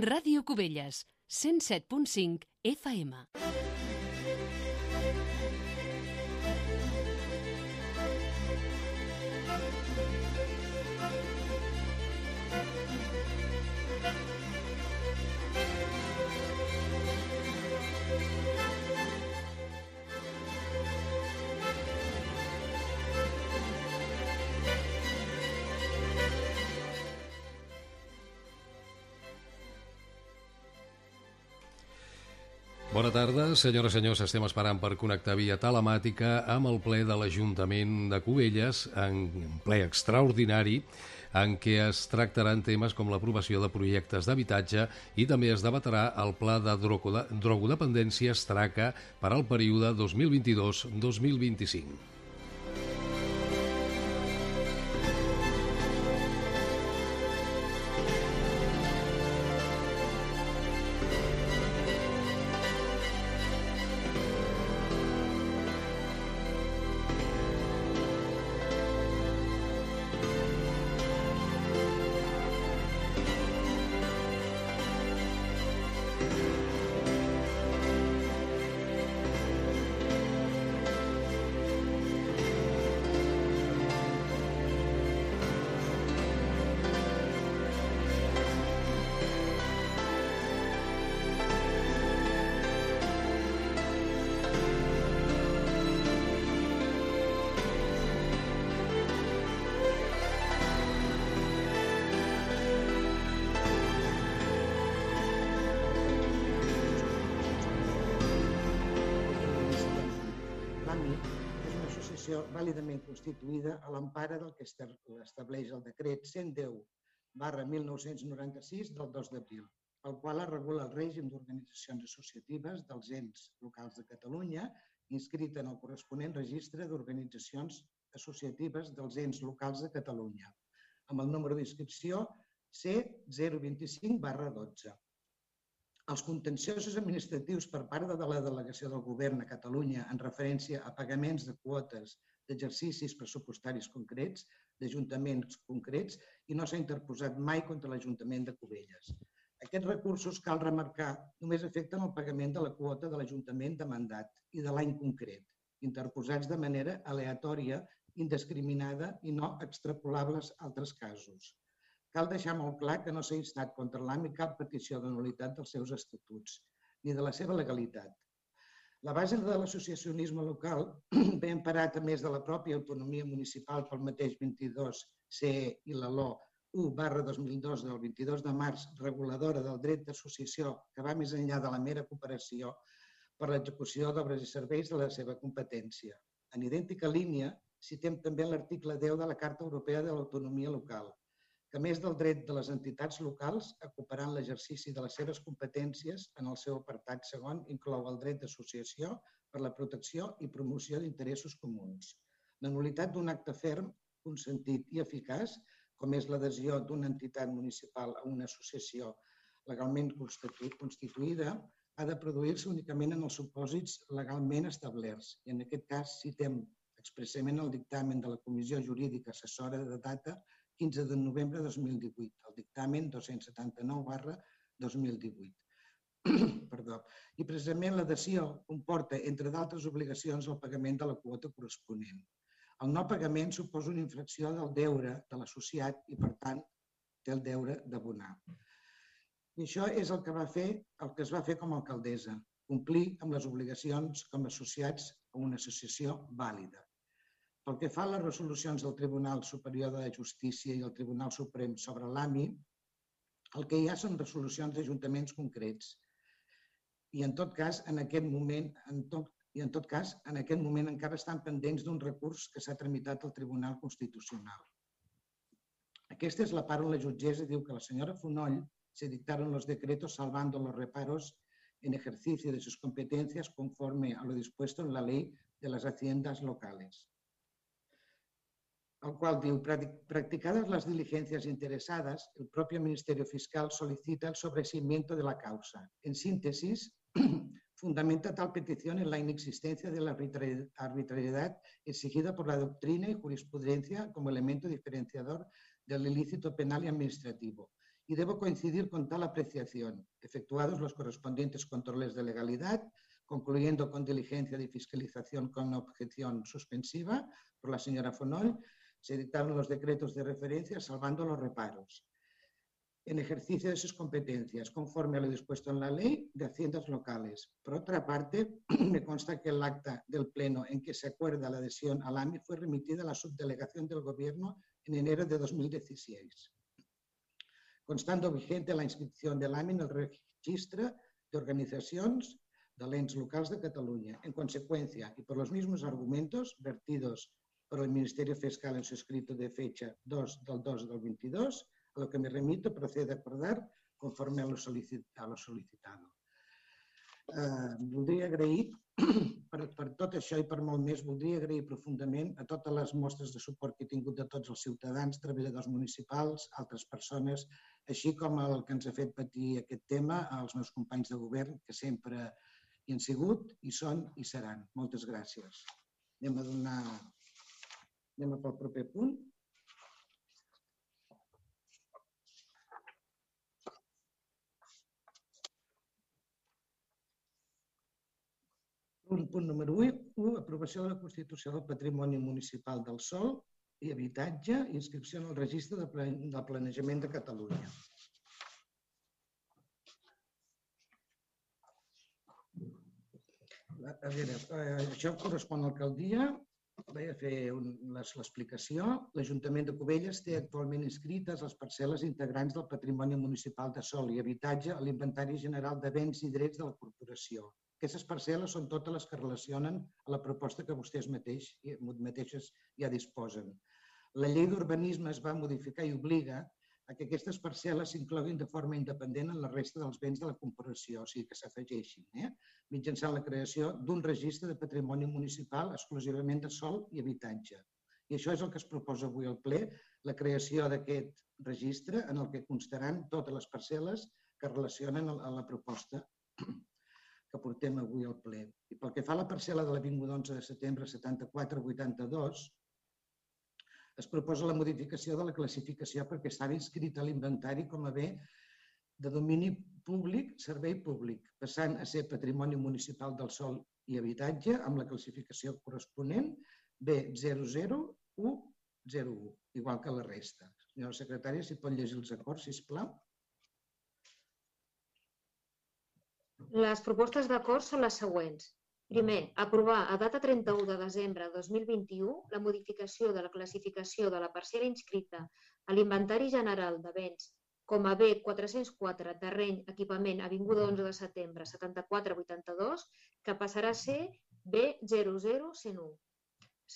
Ràdio Cubelles, 107.5 FM. Bona tarda, senyores i senyors. Estem esperant per connectar via telemàtica amb el ple de l'Ajuntament de Cubelles, en ple extraordinari, en què es tractaran temes com l'aprovació de projectes d'habitatge i també es debatrà el pla de drogodependència Estraca per al període 2022-2025. Associació vàlidament constituïda a l'empara del que estableix el decret 110 barra 1996 del 2 d'abril, el qual es regula el règim d'organitzacions associatives dels ens locals de Catalunya inscrita en el corresponent registre d'organitzacions associatives dels ens locals de Catalunya, amb el número d'inscripció C025 barra 12. Els contenciosos administratius per part de la delegació del Govern a Catalunya en referència a pagaments de quotes d'exercicis pressupostaris concrets, d'ajuntaments concrets, i no s'ha interposat mai contra l'Ajuntament de Cubelles. Aquests recursos, cal remarcar, només afecten el pagament de la quota de l'Ajuntament de mandat i de l'any concret, interposats de manera aleatòria, indiscriminada i no extrapolables a altres casos. Cal deixar molt clar que no s'ha instat contra l'AMI cap petició de nulitat dels seus estatuts, ni de la seva legalitat. La base de l'associacionisme local ve emparat a més de la pròpia autonomia municipal pel mateix 22 CE i la LO 1 barra 2002 del 22 de març reguladora del dret d'associació que va més enllà de la mera cooperació per l'execució d'obres i serveis de la seva competència. En idèntica línia, citem també l'article 10 de la Carta Europea de l'Autonomia Local, a més del dret de les entitats locals, ocuparan l'exercici de les seves competències en el seu apartat segon, inclou el dret d'associació per la protecció i promoció d'interessos comuns. La nulitat d'un acte ferm, consentit i eficaç, com és l'adhesió d'una entitat municipal a una associació legalment constituïda, ha de produir-se únicament en els supòsits legalment establerts. I en aquest cas citem expressament el dictamen de la Comissió Jurídica Assessora de data 15 de novembre de 2018, el dictamen 279 barra 2018. Perdó. I precisament l'adhesió comporta, entre d'altres obligacions, el pagament de la quota corresponent. El no pagament suposa una infracció del deure de l'associat i, per tant, té el deure d'abonar. I això és el que va fer, el que es va fer com a alcaldessa, complir amb les obligacions com a associats a una associació vàlida. Pel que fa a les resolucions del Tribunal Superior de Justícia i el Tribunal Suprem sobre l'AMI, el que hi ha són resolucions d'ajuntaments concrets. I en tot cas, en aquest moment, en tot, i en tot cas, en aquest moment encara estan pendents d'un recurs que s'ha tramitat al Tribunal Constitucional. Aquesta és la part on la jutgessa diu que la senyora Fonoll se dictaron los decretos salvando los reparos en ejercicio de sus competencias conforme a lo dispuesto en la ley de las haciendas locales el cual practicadas las diligencias interesadas, el propio Ministerio Fiscal solicita el sobreseimiento de la causa. En síntesis, fundamenta tal petición en la inexistencia de la arbitrariedad exigida por la doctrina y jurisprudencia como elemento diferenciador del ilícito penal y administrativo y debo coincidir con tal apreciación. Efectuados los correspondientes controles de legalidad, concluyendo con diligencia de fiscalización con objeción suspensiva por la señora Fonoll, se dictaron los decretos de referencia salvando los reparos en ejercicio de sus competencias, conforme a lo dispuesto en la Ley de Haciendas Locales. Por otra parte, me consta que el acta del Pleno en que se acuerda la adhesión al AMI fue remitida a la subdelegación del Gobierno en enero de 2016, constando vigente la inscripción del AMI en el Registre de Organizaciones de l'Ens Locals de Cataluña. En consecuencia, y por los mismos argumentos vertidos por el Ministerio Fiscal en su escrito de fecha 2 del 2 del 22, a lo que me remito procede a acordar conforme a lo, solicit a lo solicitado. Eh, voldria agrair, per, per tot això i per molt més, voldria agrair profundament a totes les mostres de suport que he tingut de tots els ciutadans, treballadors municipals, altres persones, així com el que ens ha fet patir aquest tema, als meus companys de govern, que sempre hi han sigut, hi són i seran. Moltes gràcies. Anem a donar... Anem a pel proper punt. Un punt número 1, aprovació de la Constitució del Patrimoni Municipal del Sol i Habitatge inscripció en el Registre de Planejament de Catalunya. A veure, eh, això correspon a l'alcaldia. A fer l'explicació. L'Ajuntament de Cubelles té actualment inscrites les parcel·les integrants del patrimoni municipal de sol i habitatge a l'Inventari General de Béns i Drets de la Corporació. Aquestes parcel·les són totes les que relacionen a la proposta que vostès mateix, mateixes ja disposen. La llei d'urbanisme es va modificar i obliga a que aquestes parcel·les s'incloguin de forma independent en la resta dels béns de la corporació, o sigui que s'afegeixin, eh? mitjançant la creació d'un registre de patrimoni municipal exclusivament de sol i habitatge. I això és el que es proposa avui al ple, la creació d'aquest registre en el que constaran totes les parcel·les que relacionen a la proposta que portem avui al ple. I pel que fa a la parcel·la de l'Avinguda 11 de setembre 7482, es proposa la modificació de la classificació perquè estava inscrit a l'inventari com a bé de domini públic, servei públic, passant a ser patrimoni municipal del sol i habitatge amb la classificació corresponent B00101, igual que la resta. Senyora secretària, si pot llegir els acords, si plau. Les propostes d'acord són les següents. Primer, aprovar a data 31 de desembre de 2021 la modificació de la classificació de la parcel·la inscrita a l'Inventari General de Béns com a B404 terreny equipament Avinguda 11 de setembre 7482 que passarà a ser B00101.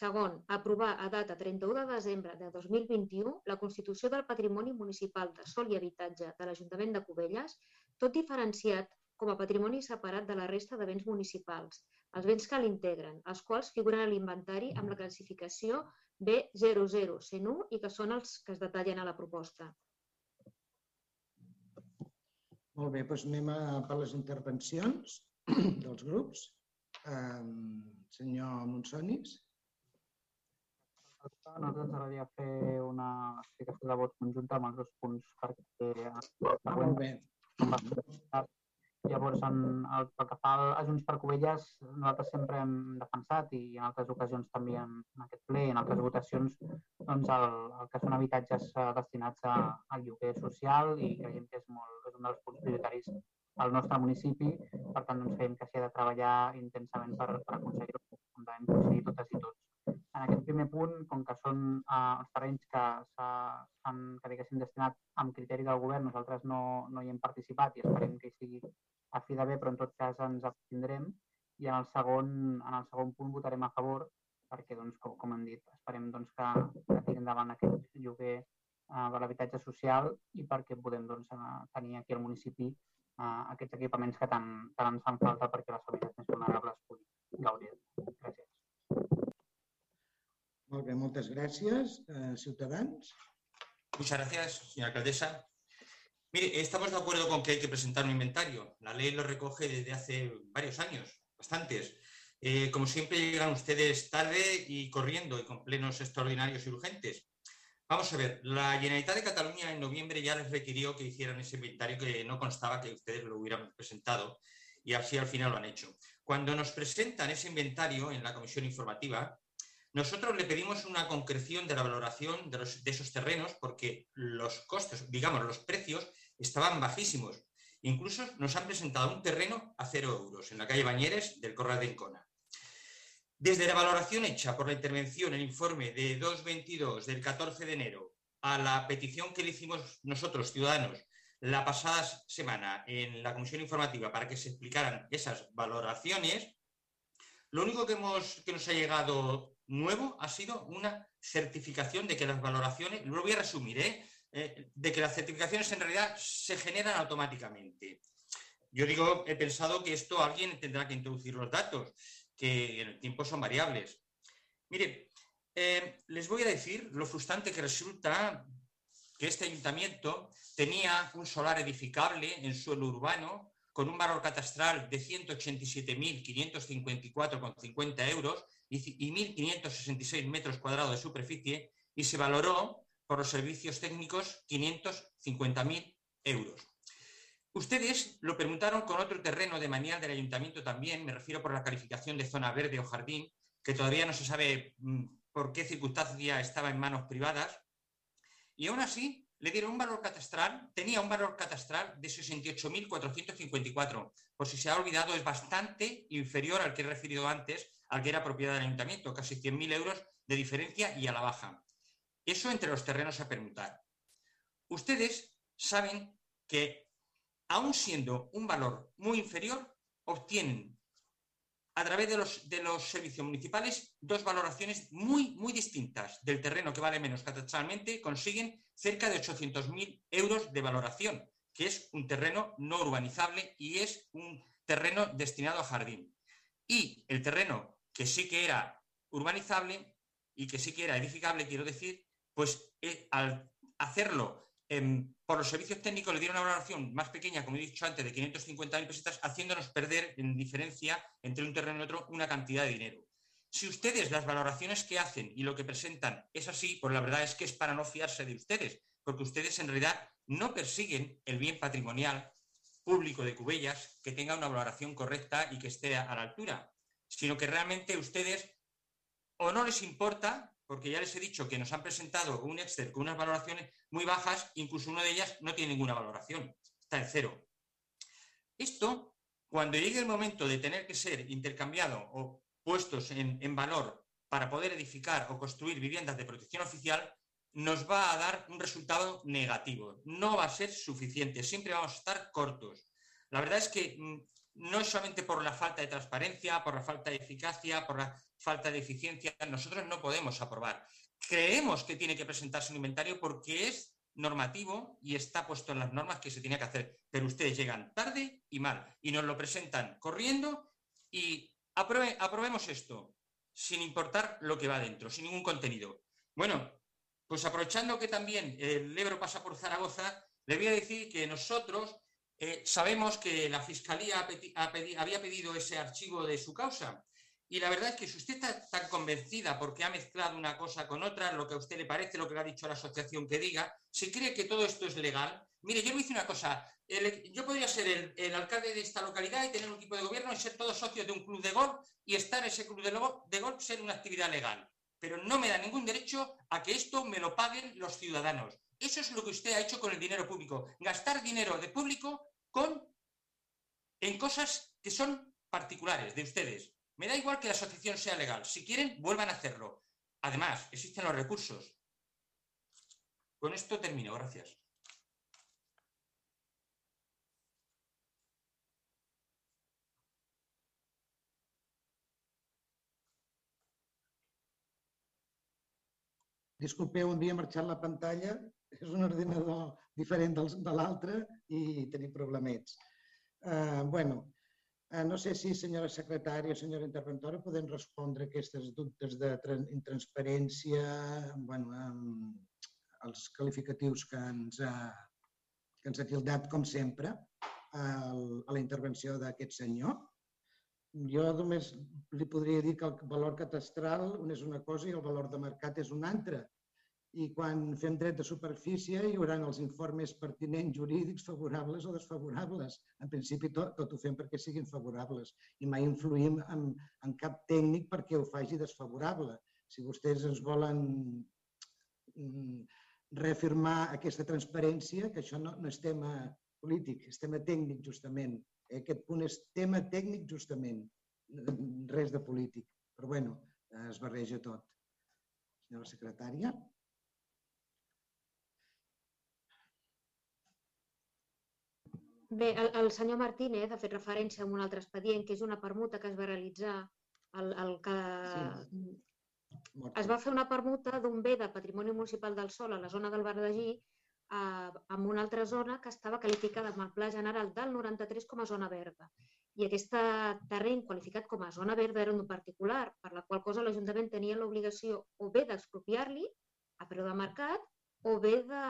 Segon, aprovar a data 31 de desembre de 2021 la Constitució del Patrimoni Municipal de Sol i Habitatge de l'Ajuntament de Cubelles, tot diferenciat com a patrimoni separat de la resta de béns municipals, els béns que l'integren, els quals figuren a l'inventari amb la classificació B00C1 i que són els que es detallen a la proposta. Molt bé, doncs anem a per les intervencions dels grups. Um, senyor Monsonis. A nosaltres ens agradaria fer una explicació de vot conjunta amb els dos punts perquè... Ah, molt bé. Llavors, en el, pel que fa a Junts per Covelles, nosaltres sempre hem defensat i en altres ocasions també en, en aquest ple i en altres votacions doncs el, el que són habitatges eh, destinats a, al lloguer social i creiem que és, molt, és un dels punts prioritaris al nostre municipi. Per tant, doncs, creiem que s'ha de treballar intensament per, per aconseguir-ho, com devem coincidir totes i tots. En aquest primer punt, com que són eh, els terrenys que s'han destinat amb criteri del govern, nosaltres no, no hi hem participat i esperem que hi sigui a fi de bé, però en tot cas ens abstindrem i en el segon, en el segon punt votarem a favor perquè, doncs, com, com hem dit, esperem doncs, que, que tiri endavant aquest lloguer eh, de l'habitatge social i perquè podem doncs, eh, tenir aquí al municipi eh, aquests equipaments que tant, tant ens fan falta perquè les famílies més vulnerables puguin gaudir. Gràcies. Molt bé, moltes gràcies. Eh, ciutadans. Muchas gracias, señora alcaldesa. Mire, estamos de acuerdo con que hay que presentar un inventario. Ley lo recoge desde hace varios años, bastantes. Eh, como siempre, llegan ustedes tarde y corriendo y con plenos extraordinarios y urgentes. Vamos a ver, la Generalitat de Cataluña en noviembre ya les requirió que hicieran ese inventario que no constaba que ustedes lo hubieran presentado y así al final lo han hecho. Cuando nos presentan ese inventario en la comisión informativa, nosotros le pedimos una concreción de la valoración de, los, de esos terrenos porque los costes, digamos, los precios estaban bajísimos. Incluso nos han presentado un terreno a cero euros en la calle Bañeres del Corral de Encona. Desde la valoración hecha por la intervención, el informe de 222 del 14 de enero, a la petición que le hicimos nosotros, ciudadanos, la pasada semana en la comisión informativa para que se explicaran esas valoraciones, lo único que, hemos, que nos ha llegado nuevo ha sido una certificación de que las valoraciones, lo voy a resumir, ¿eh? Eh, de que las certificaciones en realidad se generan automáticamente. Yo digo, he pensado que esto alguien tendrá que introducir los datos que en el tiempo son variables. Mire, eh, les voy a decir lo frustrante que resulta que este ayuntamiento tenía un solar edificable en suelo urbano con un valor catastral de 187.554,50 euros y 1.566 metros cuadrados de superficie y se valoró por los servicios técnicos 550.000 euros. Ustedes lo preguntaron con otro terreno de manial del ayuntamiento también, me refiero por la calificación de zona verde o jardín, que todavía no se sabe mm, por qué circunstancia estaba en manos privadas. Y aún así le dieron un valor catastral, tenía un valor catastral de 68.454. Por si se ha olvidado, es bastante inferior al que he referido antes, al que era propiedad del ayuntamiento, casi 100.000 euros de diferencia y a la baja. Eso entre los terrenos a permutar. Ustedes saben que aún siendo un valor muy inferior, obtienen a través de los, de los servicios municipales dos valoraciones muy, muy distintas. Del terreno que vale menos catastralmente, consiguen cerca de 800.000 euros de valoración, que es un terreno no urbanizable y es un terreno destinado a jardín. Y el terreno que sí que era urbanizable y que sí que era edificable, quiero decir, pues eh, al hacerlo por los servicios técnicos le dieron una valoración más pequeña, como he dicho antes, de 550.000 pesetas, haciéndonos perder en diferencia entre un terreno y otro una cantidad de dinero. Si ustedes las valoraciones que hacen y lo que presentan es así, pues la verdad es que es para no fiarse de ustedes, porque ustedes en realidad no persiguen el bien patrimonial público de Cubellas que tenga una valoración correcta y que esté a la altura, sino que realmente ustedes o no les importa porque ya les he dicho que nos han presentado un Excel con unas valoraciones muy bajas, incluso una de ellas no tiene ninguna valoración, está en cero. Esto, cuando llegue el momento de tener que ser intercambiado o puestos en, valor para poder edificar o construir viviendas de protección oficial, nos va a dar un resultado negativo. No va a ser suficiente, siempre vamos a estar cortos. La verdad es que mm, no es solamente por la falta de transparencia, por la falta de eficacia, por la falta de eficiencia, nosotros no podemos aprobar. Creemos que tiene que presentarse un inventario porque es normativo y está puesto en las normas que se tiene que hacer, pero ustedes llegan tarde y mal y nos lo presentan corriendo y aprobemos esto sin importar lo que va dentro, sin ningún contenido. Bueno, pues aprovechando que también el Ebro pasa por Zaragoza, le voy a decir que nosotros eh, sabemos que la Fiscalía había pedido ese archivo de su causa. Y la verdad es que si usted está tan convencida porque ha mezclado una cosa con otra, lo que a usted le parece, lo que le ha dicho la asociación que diga, si cree que todo esto es legal, mire, yo le hice una cosa, yo podría ser el, alcalde de esta localidad y tener un equipo de gobierno y ser todos socios de un club de golf y estar en ese club de, de golf ser una actividad legal. Pero no me da ningún derecho a que esto me lo paguen los ciudadanos. Eso es lo que usted ha hecho con el dinero público. Gastar dinero de público con, en cosas que son particulares de ustedes. Me da igual que la asociación sea legal. Si quieren, vuelvan a hacerlo. Además, existen los recursos. Con esto termino. Gracias. Disculpeu, un dia ha marxat la pantalla és un ordenador diferent de l'altre i tenim problemets. Uh, bueno, no sé si, senyora secretària o senyora interventora, podem respondre aquests dubtes de intransparència, bueno, um, els qualificatius que ens ha, que ens ha tildat, com sempre, a, la intervenció d'aquest senyor. Jo només li podria dir que el valor catastral és una cosa i el valor de mercat és una altra i quan fem dret de superfície hi haurà els informes pertinents jurídics favorables o desfavorables. En principi tot, tot ho fem perquè siguin favorables i mai influïm en, en cap tècnic perquè ho faci desfavorable. Si vostès ens volen mm, reafirmar aquesta transparència, que això no, no és tema polític, és tema tècnic justament. Eh, aquest punt és tema tècnic justament, res de polític. Però bueno, es barreja tot. Senyora secretària. Bé, el, el senyor Martínez ha fet referència a un altre expedient, que és una permuta que es va realitzar el, el que... Sí. Es va fer una permuta d'un bé de patrimoni municipal del Sol a la zona del Bardagí eh, amb una altra zona que estava qualificada amb el Pla General del 93 com a zona verda. I aquest terreny qualificat com a zona verda era un particular, per la qual cosa l'Ajuntament tenia l'obligació o bé d'expropiar-li a preu de mercat o bé de,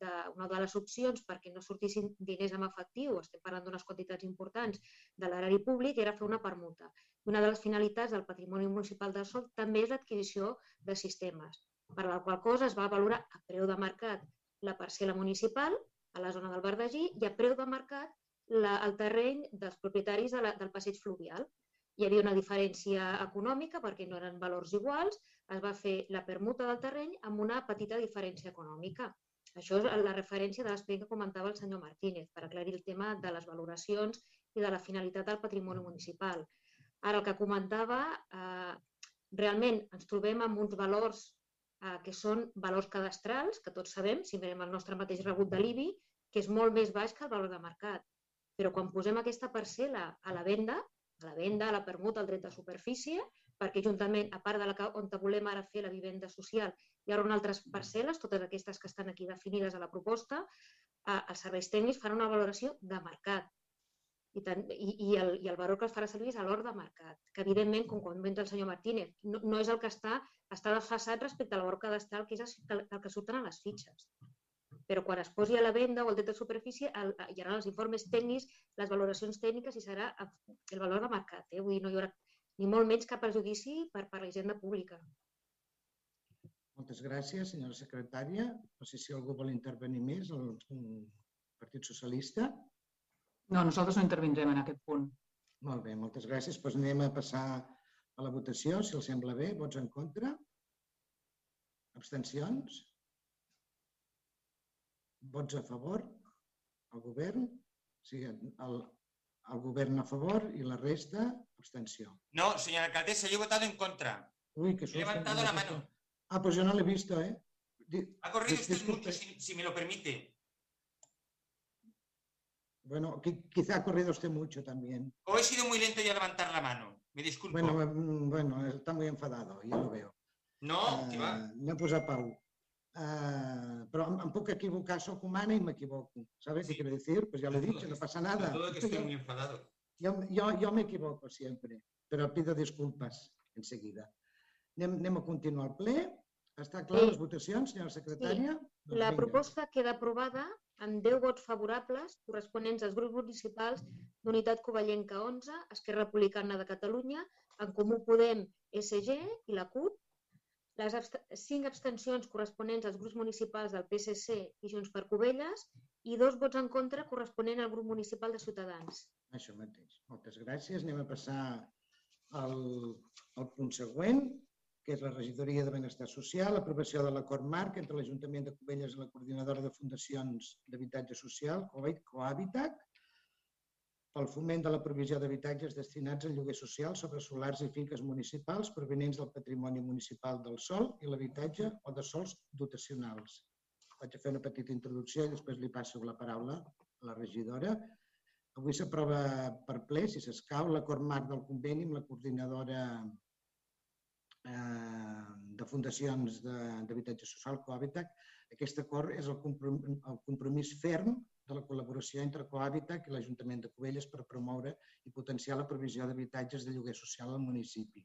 de, una de les opcions perquè no sortissin diners en efectiu, estem parlant d'unes quantitats importants de l'erari públic, era fer una permuta. Una de les finalitats del patrimoni municipal del sol també és l'adquisició de sistemes, per la qual cosa es va valorar a preu de mercat la parcel·la municipal a la zona del Verdagí i a preu de mercat la, el terreny dels propietaris de la, del passeig fluvial. Hi havia una diferència econòmica perquè no eren valors iguals, es va fer la permuta del terreny amb una petita diferència econòmica. Això és la referència de l'expedient que comentava el senyor Martínez, per aclarir el tema de les valoracions i de la finalitat del patrimoni municipal. Ara, el que comentava, eh, realment ens trobem amb uns valors eh, que són valors cadastrals, que tots sabem, si mirem el nostre mateix rebut de l'IBI, que és molt més baix que el valor de mercat. Però quan posem aquesta parcel·la a la venda, la venda, a la permuta, al dret de superfície, perquè juntament, a part de la on volem ara fer la vivenda social, hi haurà altres parcel·les, totes aquestes que estan aquí definides a la proposta, eh, els serveis tècnics faran una valoració de mercat. I, tant, i, i, el, i el valor que es farà servir és a l'hora de mercat, que evidentment, com comenta el senyor Martínez, no, no és el que està, està desfasat respecte al valor cadastral, que és el, el que surten a les fitxes. Però quan es posi a la venda o el dret de superfície, el, hi haurà els informes tècnics, les valoracions tècniques i serà el valor de mercat. Eh? Vull dir, no hi haurà ni molt menys cap perjudici per, per la hisenda pública. Moltes gràcies, senyora secretària. No sé si algú vol intervenir més, el Partit Socialista. No, nosaltres no intervindrem en aquest punt. Molt bé, moltes gràcies. Doncs anem a passar a la votació, si els sembla bé. Vots en contra? Abstencions? Vots a favor? El govern? O sigui, el, el govern a favor y la resta, abstenció. No, señora alcaldesa, yo he votado en contra. Uy, susto. He levantado la mano. Ah, pues yo no lo he visto, ¿eh? Ha corrido usted mucho, si, si, me lo permite. Bueno, quizá ha corrido usted mucho también. O he sido muy lento ya a levantar la mano. Me disculpo. Bueno, mm, bueno, está muy enfadado, ya lo veo. No, uh, què va? Anem a pau. Uh, però em, em puc equivocar, sóc humana i m'equivoco. ¿Sabes sí. qué quiero decir? Pues ya lo he dicho, no pasa nada. Todo que estoy muy enfadado. Yo, yo, yo me equivoco siempre, però pido disculpas enseguida. Anem, anem a continuar el ple. Està clar sí. les votacions, senyora secretària? Sí. Doncs la vinga. proposta queda aprovada amb 10 vots favorables corresponents als grups municipals d'Unitat Covellenca 11, Esquerra Republicana de Catalunya, en Comú Podem, SG i la CUP, les abst cinc abstencions corresponents als grups municipals del PSC i Junts per Covelles i dos vots en contra corresponent al grup municipal de Ciutadans. Això mateix. Moltes gràcies. Anem a passar al, al punt següent, que és la regidoria de Benestar Social, aprovació de l'acord marc entre l'Ajuntament de Covelles i la Coordinadora de Fundacions d'Habitatge Social, Cohabitat, pel foment de la provisió d'habitatges destinats al lloguer social sobre solars i finques municipals provenents del patrimoni municipal del sol i l'habitatge o de sols dotacionals. Vaig a fer una petita introducció i després li passo la paraula a la regidora. Avui s'aprova per ple, si s'escau, l'acord marc del conveni amb la coordinadora eh, de fundacions d'habitatge social, Cohabitat. Aquest acord és el compromís ferm de la col·laboració entre Cohabitat i l'Ajuntament de Cubelles per promoure i potenciar la provisió d'habitatges de lloguer social al municipi.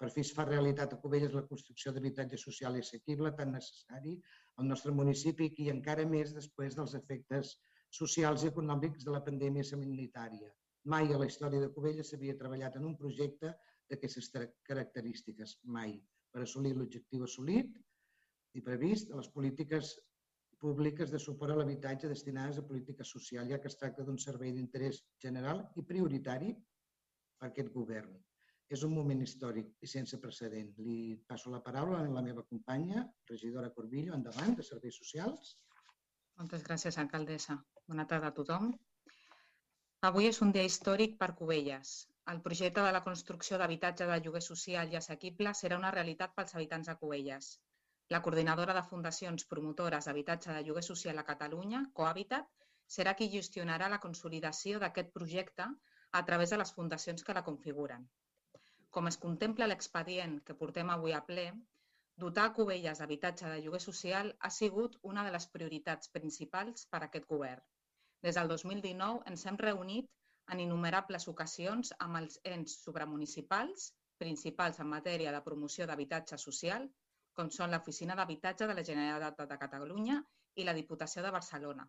Per fi es fa realitat a Cubelles la construcció d'habitatge social i assequible tan necessari al nostre municipi i encara més després dels efectes socials i econòmics de la pandèmia sanitària. Mai a la història de Cubelles s'havia treballat en un projecte d'aquestes característiques, mai, per assolir l'objectiu assolit, i previst a les polítiques públiques de suport a l'habitatge destinades a política social, ja que es tracta d'un servei d'interès general i prioritari per aquest govern. És un moment històric i sense precedent. Li passo la paraula a la meva companya, regidora Corbillo, endavant, de Serveis Socials. Moltes gràcies, alcaldessa. Bona tarda a tothom. Avui és un dia històric per Cubelles. El projecte de la construcció d'habitatge de lloguer social i assequible serà una realitat pels habitants de Cubelles. La coordinadora de fundacions promotores d'habitatge de lloguer social a Catalunya, Cohabitat, serà qui gestionarà la consolidació d'aquest projecte a través de les fundacions que la configuren. Com es contempla l'expedient que portem avui a ple, dotar Cubelles d'habitatge de lloguer social ha sigut una de les prioritats principals per a aquest govern. Des del 2019 ens hem reunit en innumerables ocasions amb els ens supramunicipals principals en matèria de promoció d'habitatge social, com són l'Oficina d'Habitatge de la Generalitat de Catalunya i la Diputació de Barcelona.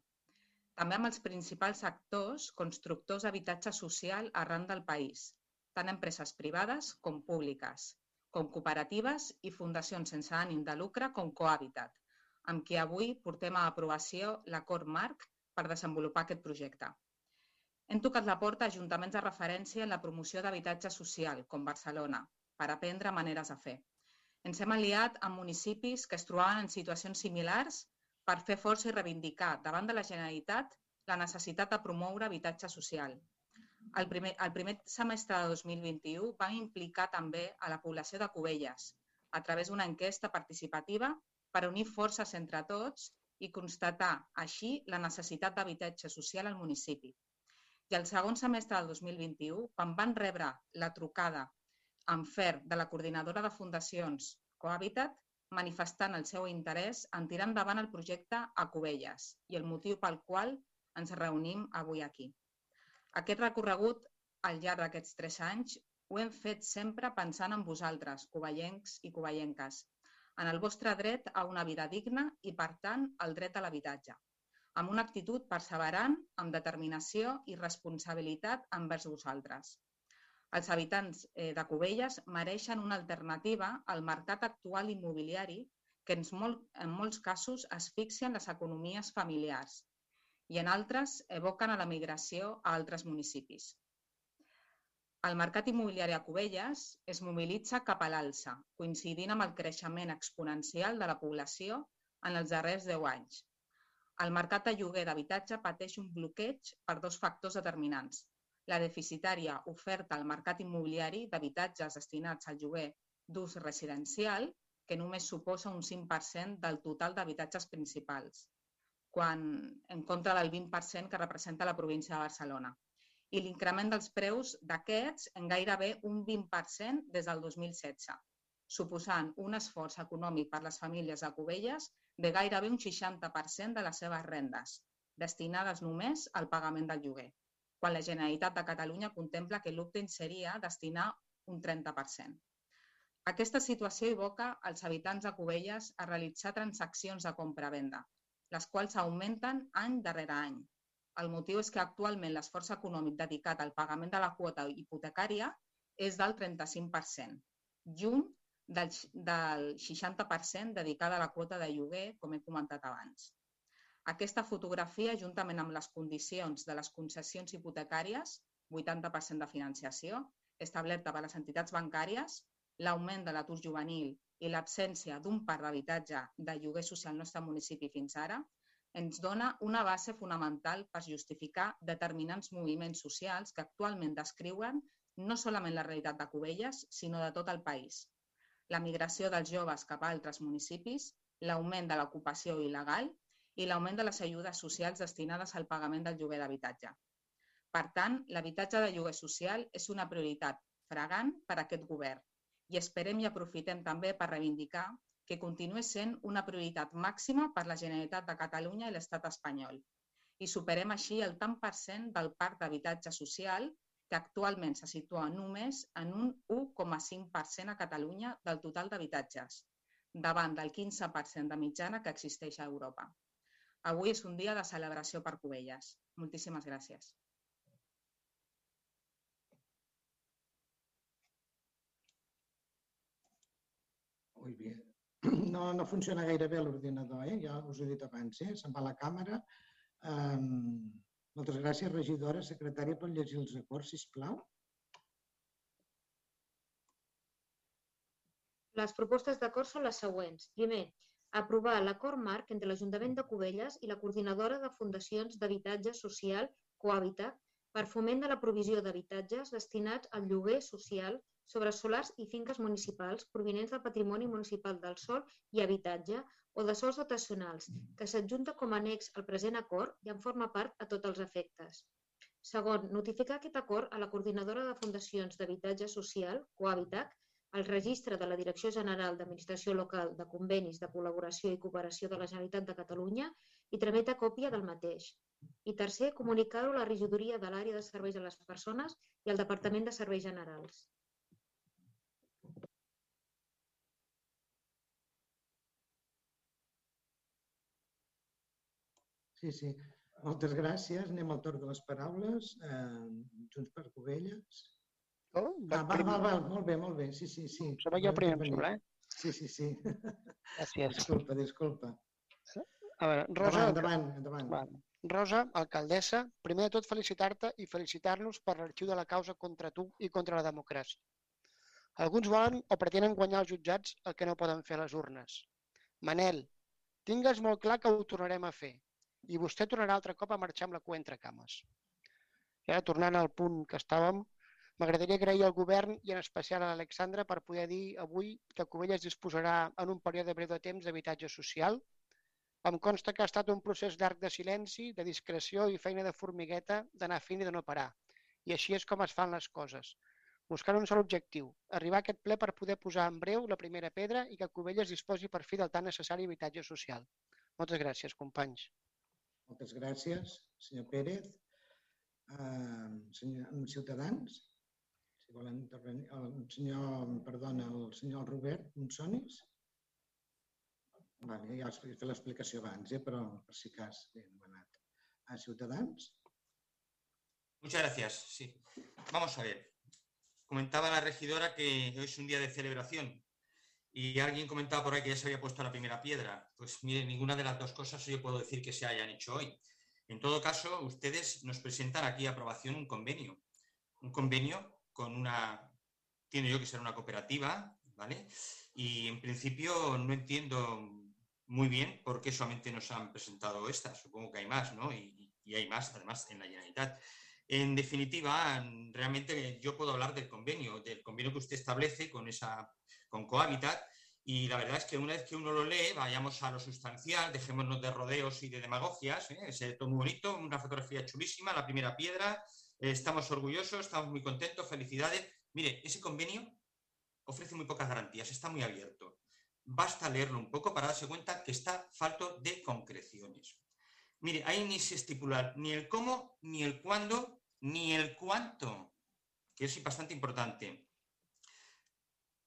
També amb els principals actors constructors d'habitatge social arran del país, tant empreses privades com públiques, com cooperatives i fundacions sense ànim de lucre com Cohabitat, amb qui avui portem a aprovació l'acord marc per desenvolupar aquest projecte. Hem tocat la porta a ajuntaments de referència en la promoció d'habitatge social, com Barcelona, per aprendre maneres de fer. Ens hem aliat amb municipis que es trobaven en situacions similars per fer força i reivindicar davant de la Generalitat la necessitat de promoure habitatge social. El primer, el primer semestre de 2021 vam implicar també a la població de Cubelles a través d'una enquesta participativa per unir forces entre tots i constatar així la necessitat d'habitatge social al municipi. I el segon semestre del 2021, quan van rebre la trucada en fer de la coordinadora de fundacions Cohabitat, manifestant el seu interès en tirar endavant el projecte a Cubelles i el motiu pel qual ens reunim avui aquí. Aquest recorregut al llarg d'aquests tres anys ho hem fet sempre pensant en vosaltres, covellencs i covellenques, en el vostre dret a una vida digna i, per tant, el dret a l'habitatge amb una actitud perseverant, amb determinació i responsabilitat envers vosaltres. Els habitants eh, de Cubelles mereixen una alternativa al mercat actual immobiliari que en, molt, en molts casos asfixien les economies familiars i en altres evoquen a la migració a altres municipis. El mercat immobiliari a Cubelles es mobilitza cap a l'alça, coincidint amb el creixement exponencial de la població en els darrers 10 anys, el mercat de lloguer d'habitatge pateix un bloqueig per dos factors determinants. La deficitària oferta al mercat immobiliari d'habitatges destinats al lloguer d'ús residencial, que només suposa un 5% del total d'habitatges principals, quan en contra del 20% que representa la província de Barcelona. I l'increment dels preus d'aquests en gairebé un 20% des del 2016, suposant un esforç econòmic per les famílies de Cubelles de gairebé un 60% de les seves rendes, destinades només al pagament del lloguer, quan la Generalitat de Catalunya contempla que l'últim seria destinar un 30%. Aquesta situació evoca als habitants de Cubelles a realitzar transaccions de compra-venda, les quals augmenten any darrere any. El motiu és que actualment l'esforç econòmic dedicat al pagament de la quota hipotecària és del 35%, junt del, del 60% dedicada a la quota de lloguer, com he comentat abans. Aquesta fotografia, juntament amb les condicions de les concessions hipotecàries, 80% de financiació, establerta per les entitats bancàries, l'augment de l'atur juvenil i l'absència d'un parc d'habitatge de lloguer social al nostre municipi fins ara, ens dona una base fonamental per justificar determinants moviments socials que actualment descriuen no solament la realitat de Cubelles, sinó de tot el país, la migració dels joves cap a altres municipis, l'augment de l'ocupació il·legal i l'augment de les ajudes socials destinades al pagament del lloguer d'habitatge. Per tant, l'habitatge de lloguer social és una prioritat fregant per a aquest govern i esperem i aprofitem també per reivindicar que continuï sent una prioritat màxima per la Generalitat de Catalunya i l'Estat espanyol i superem així el tant per cent del parc d'habitatge social que actualment se situa només en un 1,5% a Catalunya del total d'habitatges, davant del 15% de mitjana que existeix a Europa. Avui és un dia de celebració per Cubelles. Moltíssimes gràcies. Muy bien. no, no funciona gaire bé l'ordinador, eh? ja us ho he dit abans, eh? se'n va la càmera. Um, moltes gràcies, regidora, secretària, pot llegir els acords, sisplau. Les propostes d'acord són les següents. Primer, aprovar l'acord marc entre l'Ajuntament de Cubelles i la Coordinadora de Fundacions d'Habitatge Social, Cohabitat, per foment de la provisió d'habitatges destinats al lloguer social sobre solars i finques municipals provinents del patrimoni municipal del sol i habitatge o de sols dotacionals, que s'adjunta com a annex al present acord i en forma part a tots els efectes. Segon, notificar aquest acord a la Coordinadora de Fundacions d'Habitatge Social, Cohabitac, al registre de la Direcció General d'Administració Local de Convenis de Col·laboració i Cooperació de la Generalitat de Catalunya i tramita còpia del mateix. I tercer, comunicar-ho a la regidoria de l'àrea de serveis a les persones i al Departament de Serveis Generals. Sí, sí. Moltes gràcies. Anem al torn de les paraules. Eh, Junts per Covelles. Oh, Ah, val, val, val. Molt bé, molt bé. Sí, sí, sí. Som jo primer, em sembla, eh? Sí, sí, sí. Gràcies. Disculpa, disculpa. A veure, Rosa, Endavant, endavant, endavant. Rosa, alcaldessa, primer de tot felicitar-te i felicitar-nos per l'arxiu de la causa contra tu i contra la democràcia. Alguns volen o pretenen guanyar els jutjats el que no poden fer les urnes. Manel, tingues molt clar que ho tornarem a fer i vostè tornarà altre cop a marxar amb la cua entre cames. I ara, tornant al punt que estàvem, m'agradaria agrair al govern i en especial a l'Alexandra per poder dir avui que Covelles disposarà en un període breu de temps d'habitatge social em consta que ha estat un procés llarg de silenci, de discreció i feina de formigueta, d'anar fent i de no parar. I així és com es fan les coses. Buscant un sol objectiu, arribar a aquest ple per poder posar en breu la primera pedra i que Cubelles disposi per fi del tan necessari habitatge social. Moltes gràcies, companys. Moltes gràcies, senyor Pérez. Uh, senyor, Ciutadans, volen intervenir. El senyor, el Robert. Vale, ja has fet l'explicació abans, eh, si cas demanat. A Ciutadans? Muchas gracias. Sí. Vamos a ver. Comentaba la regidora que hoy es un día de celebración y alguien comentaba por ahí que ya se había puesto la primera piedra. Pues mire, ninguna de las dos cosas yo puedo decir que se hayan hecho hoy. En todo caso, ustedes nos presentan aquí a aprobación un convenio. Un convenio con una, tiene yo que ser una cooperativa, ¿vale? Y en principio no entiendo muy bien por qué solamente nos han presentado esta. Supongo que hay más, ¿no? Y, hay más, además, en la Generalitat. En definitiva, realmente yo puedo hablar del convenio, del convenio que usted establece con, esa, con Cohabitat, y la verdad es que una vez que uno lo lee, vayamos a lo sustancial, dejémonos de rodeos y de demagogias, ¿eh? es todo muy bonito, una fotografía chulísima, la primera piedra, estamos orgullosos, estamos muy contentos, felicidades. Mire, ese convenio ofrece muy pocas garantías, está muy abierto. Basta leerlo un poco para darse cuenta que está falto de concreciones. Mire, ahí ni se estipula ni el cómo, ni el cuándo, ni el cuánto, que es bastante importante.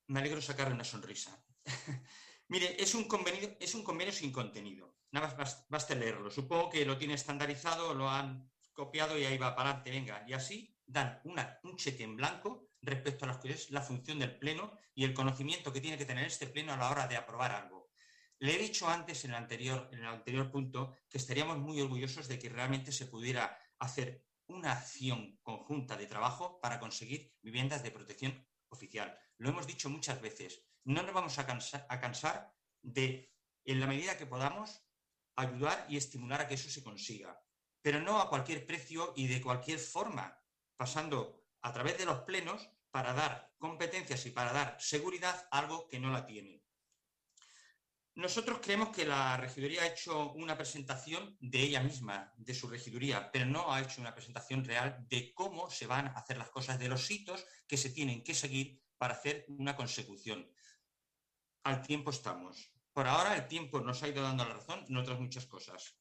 Me alegro sacarle una sonrisa. Mire, es un, convenio, es un convenio sin contenido. Nada más basta leerlo. Supongo que lo tiene estandarizado, lo han copiado y ahí va para adelante, venga. Y así dan un cheque en blanco respecto a lo que es la función del Pleno y el conocimiento que tiene que tener este Pleno a la hora de aprobar algo. Le he dicho antes en el, anterior, en el anterior punto que estaríamos muy orgullosos de que realmente se pudiera hacer una acción conjunta de trabajo para conseguir viviendas de protección oficial. Lo hemos dicho muchas veces. No nos vamos a cansar de, en la medida que podamos, ayudar y estimular a que eso se consiga. Pero no a cualquier precio y de cualquier forma, pasando a través de los plenos para dar competencias y para dar seguridad a algo que no la tiene. Nosotros creemos que la regiduría ha hecho una presentación de ella misma, de su regiduría, pero no ha hecho una presentación real de cómo se van a hacer las cosas, de los hitos que se tienen que seguir para hacer una consecución. Al tiempo estamos. Por ahora el tiempo nos ha ido dando la razón en otras muchas cosas.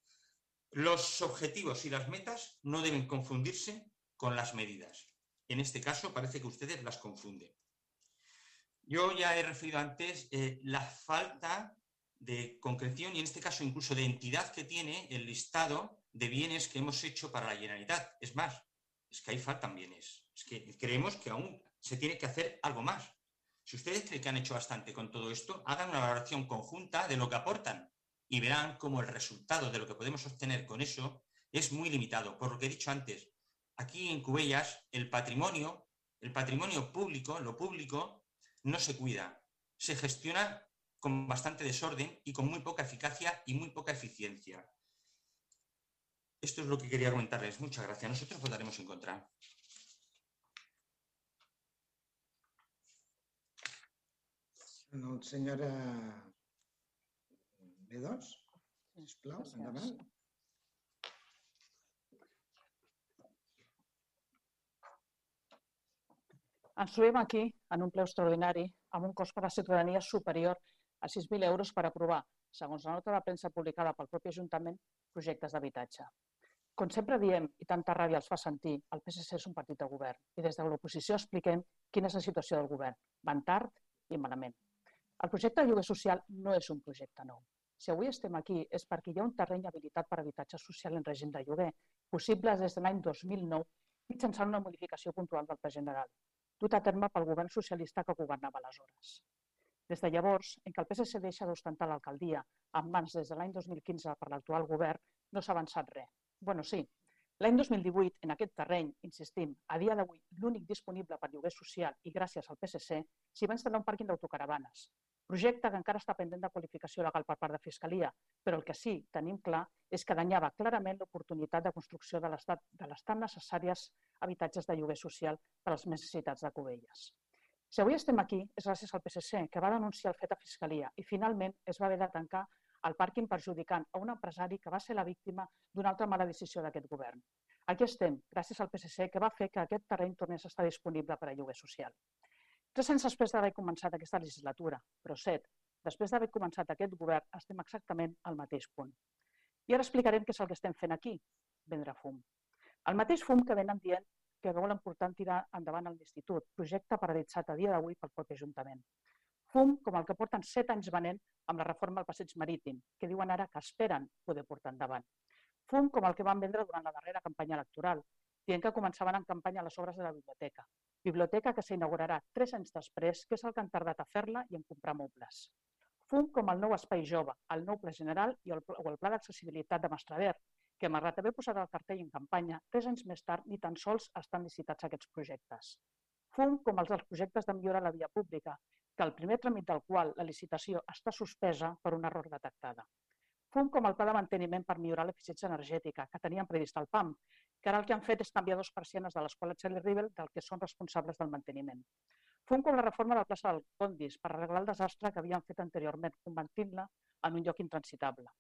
Los objetivos y las metas no deben confundirse con las medidas. En este caso parece que ustedes las confunden. Yo ya he referido antes eh, la falta de concreción y en este caso incluso de entidad que tiene el listado de bienes que hemos hecho para la Generalitat. Es más, es que ahí faltan bienes. Es que creemos que aún se tiene que hacer algo más. Si ustedes creen que han hecho bastante con todo esto, hagan una valoración conjunta de lo que aportan y verán cómo el resultado de lo que podemos obtener con eso es muy limitado. Por lo que he dicho antes, aquí en Cubellas el patrimonio, el patrimonio público, lo público, no se cuida. Se gestiona con bastante desorden y con muy poca eficacia y muy poca eficiencia. Esto es lo que quería comentarles. Muchas gracias. Nosotros votaremos en contra. El senyora B2, sisplau, Gràcies. endavant. Ens trobem aquí, en un ple extraordinari, amb un cost per a la ciutadania superior a 6.000 euros per aprovar, segons la nota de premsa publicada pel propi Ajuntament, projectes d'habitatge. Com sempre diem, i tanta ràbia els fa sentir, el PSC és un partit de govern i des de l'oposició expliquem quina és la situació del govern. Van tard i malament. El projecte de lloguer social no és un projecte nou. Si avui estem aquí és perquè hi ha un terreny habilitat per habitatge social en règim de lloguer, possible des de l'any 2009 mitjançant una modificació puntual del Pla General, dut a terme pel govern socialista que governava aleshores. Des de llavors, en què el PSC deixa d'ostentar l'alcaldia en mans des de l'any 2015 per l'actual govern, no s'ha avançat res. Bueno, sí. L'any 2018, en aquest terreny, insistim, a dia d'avui l'únic disponible per lloguer social i gràcies al PSC, s'hi va instal·lar un pàrquing d'autocaravanes. Projecte que encara està pendent de qualificació legal per part de Fiscalia, però el que sí tenim clar és que danyava clarament l'oportunitat de construcció de les, de les tan necessàries habitatges de lloguer social per a les necessitats de Cubelles. Si avui estem aquí és gràcies al PSC, que va denunciar el fet a Fiscalia i finalment es va haver de tancar el pàrquing perjudicant a un empresari que va ser la víctima d'una altra mala decisió d'aquest govern. Aquí estem, gràcies al PSC, que va fer que aquest terreny tornés a estar disponible per a lloguer social. Tres anys després d'haver començat aquesta legislatura, però set, després d'haver començat aquest govern, estem exactament al mateix punt. I ara explicarem què és el que estem fent aquí, vendre fum. El mateix fum que venen dient que volen portar tirar endavant l'Institut, projecte paralitzat a dia d'avui pel propi Ajuntament. Fum com el que porten set anys venent amb la reforma del passeig marítim, que diuen ara que esperen poder portar endavant. Fum com el que van vendre durant la darrera campanya electoral, dient que començaven en campanya les obres de la biblioteca. Biblioteca que s'inaugurarà tres anys després, que és el que han tardat a fer-la i en comprar mobles. Fum com el nou espai jove, el nou pla general i el, o el pla d'accessibilitat de Mastrader, que malgrat haver posat el cartell en campanya, tres anys més tard ni tan sols estan licitats aquests projectes. Fum com els dels projectes de millora a la via pública, que el primer tràmit del qual la licitació està suspesa per un error detectada. Fum com el pla de manteniment per millorar l'eficiència energètica, que tenien previst al PAM, que ara el que han fet és canviar dos persianes de l'escola Charlie Rivel del que són responsables del manteniment. Fum com la reforma de la plaça del Condis per arreglar el desastre que havien fet anteriorment, convertint-la en un lloc intransitable.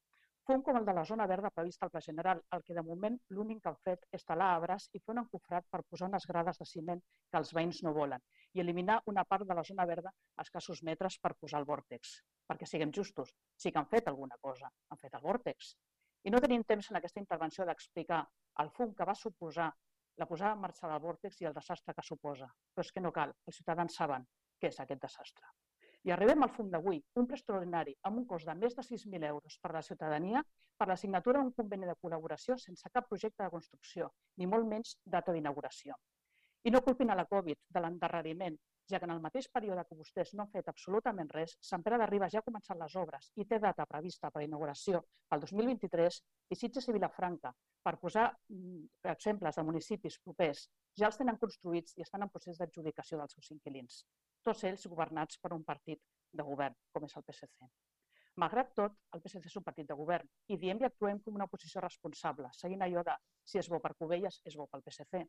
Fum com el de la zona verda prevista al Pla General, el que de moment l'únic que han fet és talar arbres i fer un encofrat per posar unes grades de ciment que els veïns no volen i eliminar una part de la zona verda a escassos metres per posar el vòrtex. Perquè siguem justos, sí que han fet alguna cosa, han fet el vòrtex. I no tenim temps en aquesta intervenció d'explicar el fum que va suposar la posada en marxa del vòrtex i el desastre que suposa. Però és que no cal, els ciutadans saben què és aquest desastre. I arribem al fum d'avui, un ple extraordinari amb un cost de més de 6.000 euros per a la ciutadania per la signatura d'un conveni de col·laboració sense cap projecte de construcció, ni molt menys data d'inauguració. I no culpin a la Covid de l'endarreriment, ja que en el mateix període que vostès no han fet absolutament res, Sant Pere de Ribes ja ha començat les obres i té data prevista per a inauguració pel 2023 i Sitges i Vilafranca, per posar mm, exemples de municipis propers, ja els tenen construïts i estan en procés d'adjudicació dels seus inquilins tots ells governats per un partit de govern, com és el PSC. Malgrat tot, el PSC és un partit de govern i diem i actuem com una oposició responsable, seguint allò de si és bo per Covelles, és bo pel PSC.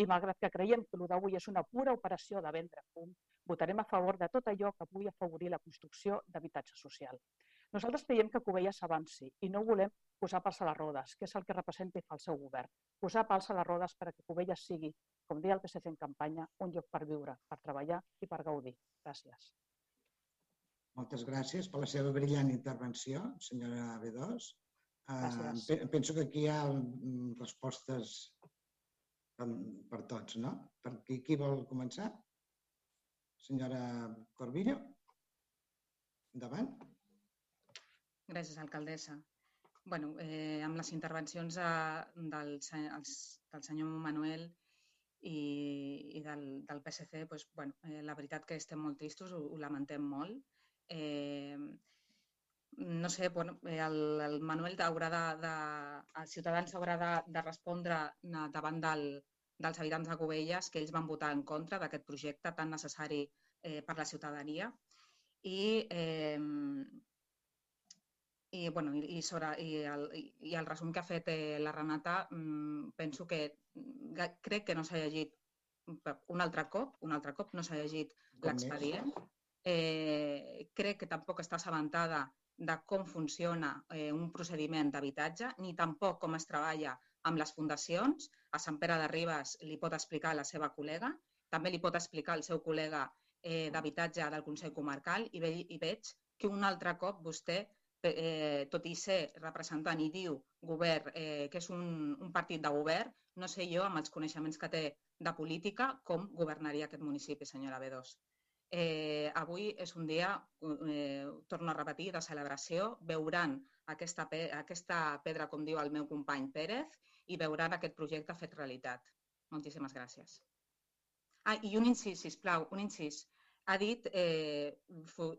I malgrat que creiem que el d'avui és una pura operació de vendre fum, votarem a favor de tot allò que pugui afavorir la construcció d'habitatge social. Nosaltres creiem que Covelles avanci i no volem posar pals a les rodes, que és el que representa i fa el seu govern. Posar pals a les rodes perquè Covelles sigui com deia el PSC en campanya, un lloc per viure, per treballar i per gaudir. Gràcies. Moltes gràcies per la seva brillant intervenció, senyora B2. Gràcies. Uh, penso que aquí hi ha mm, respostes per tots, no? Per qui, qui vol començar? Senyora Corbillo? Endavant. Gràcies, alcaldessa. bueno, eh, amb les intervencions de, del, del senyor Manuel i, i del, del PSC, doncs, bueno, eh, la veritat que estem molt tristos, ho, ho lamentem molt. Eh, no sé, bueno, el, el Manuel haurà de, de, els ciutadans haurà de, de respondre davant del, dels habitants de Cubelles que ells van votar en contra d'aquest projecte tan necessari eh, per la ciutadania. I, eh, i, bueno, i, i, sobre, i, el, i el resum que ha fet eh, la Renata, mm, penso que crec que no s'ha llegit un altre cop, un altre cop no s'ha llegit l'expedient. Eh, crec que tampoc està assabentada de com funciona eh, un procediment d'habitatge, ni tampoc com es treballa amb les fundacions. A Sant Pere de Ribes li pot explicar la seva col·lega, també li pot explicar el seu col·lega eh, d'habitatge del Consell Comarcal i, ve, i veig que un altre cop vostè, eh, tot i ser representant i diu govern, eh, que és un, un partit de govern, no sé jo, amb els coneixements que té de política, com governaria aquest municipi, senyora B2. Eh, avui és un dia, eh, torno a repetir, de celebració. Veuran aquesta, pe aquesta pedra, com diu el meu company Pérez, i veuran aquest projecte fet realitat. Moltíssimes gràcies. Ah, i un incís, sisplau, un incís. Ha dit, eh,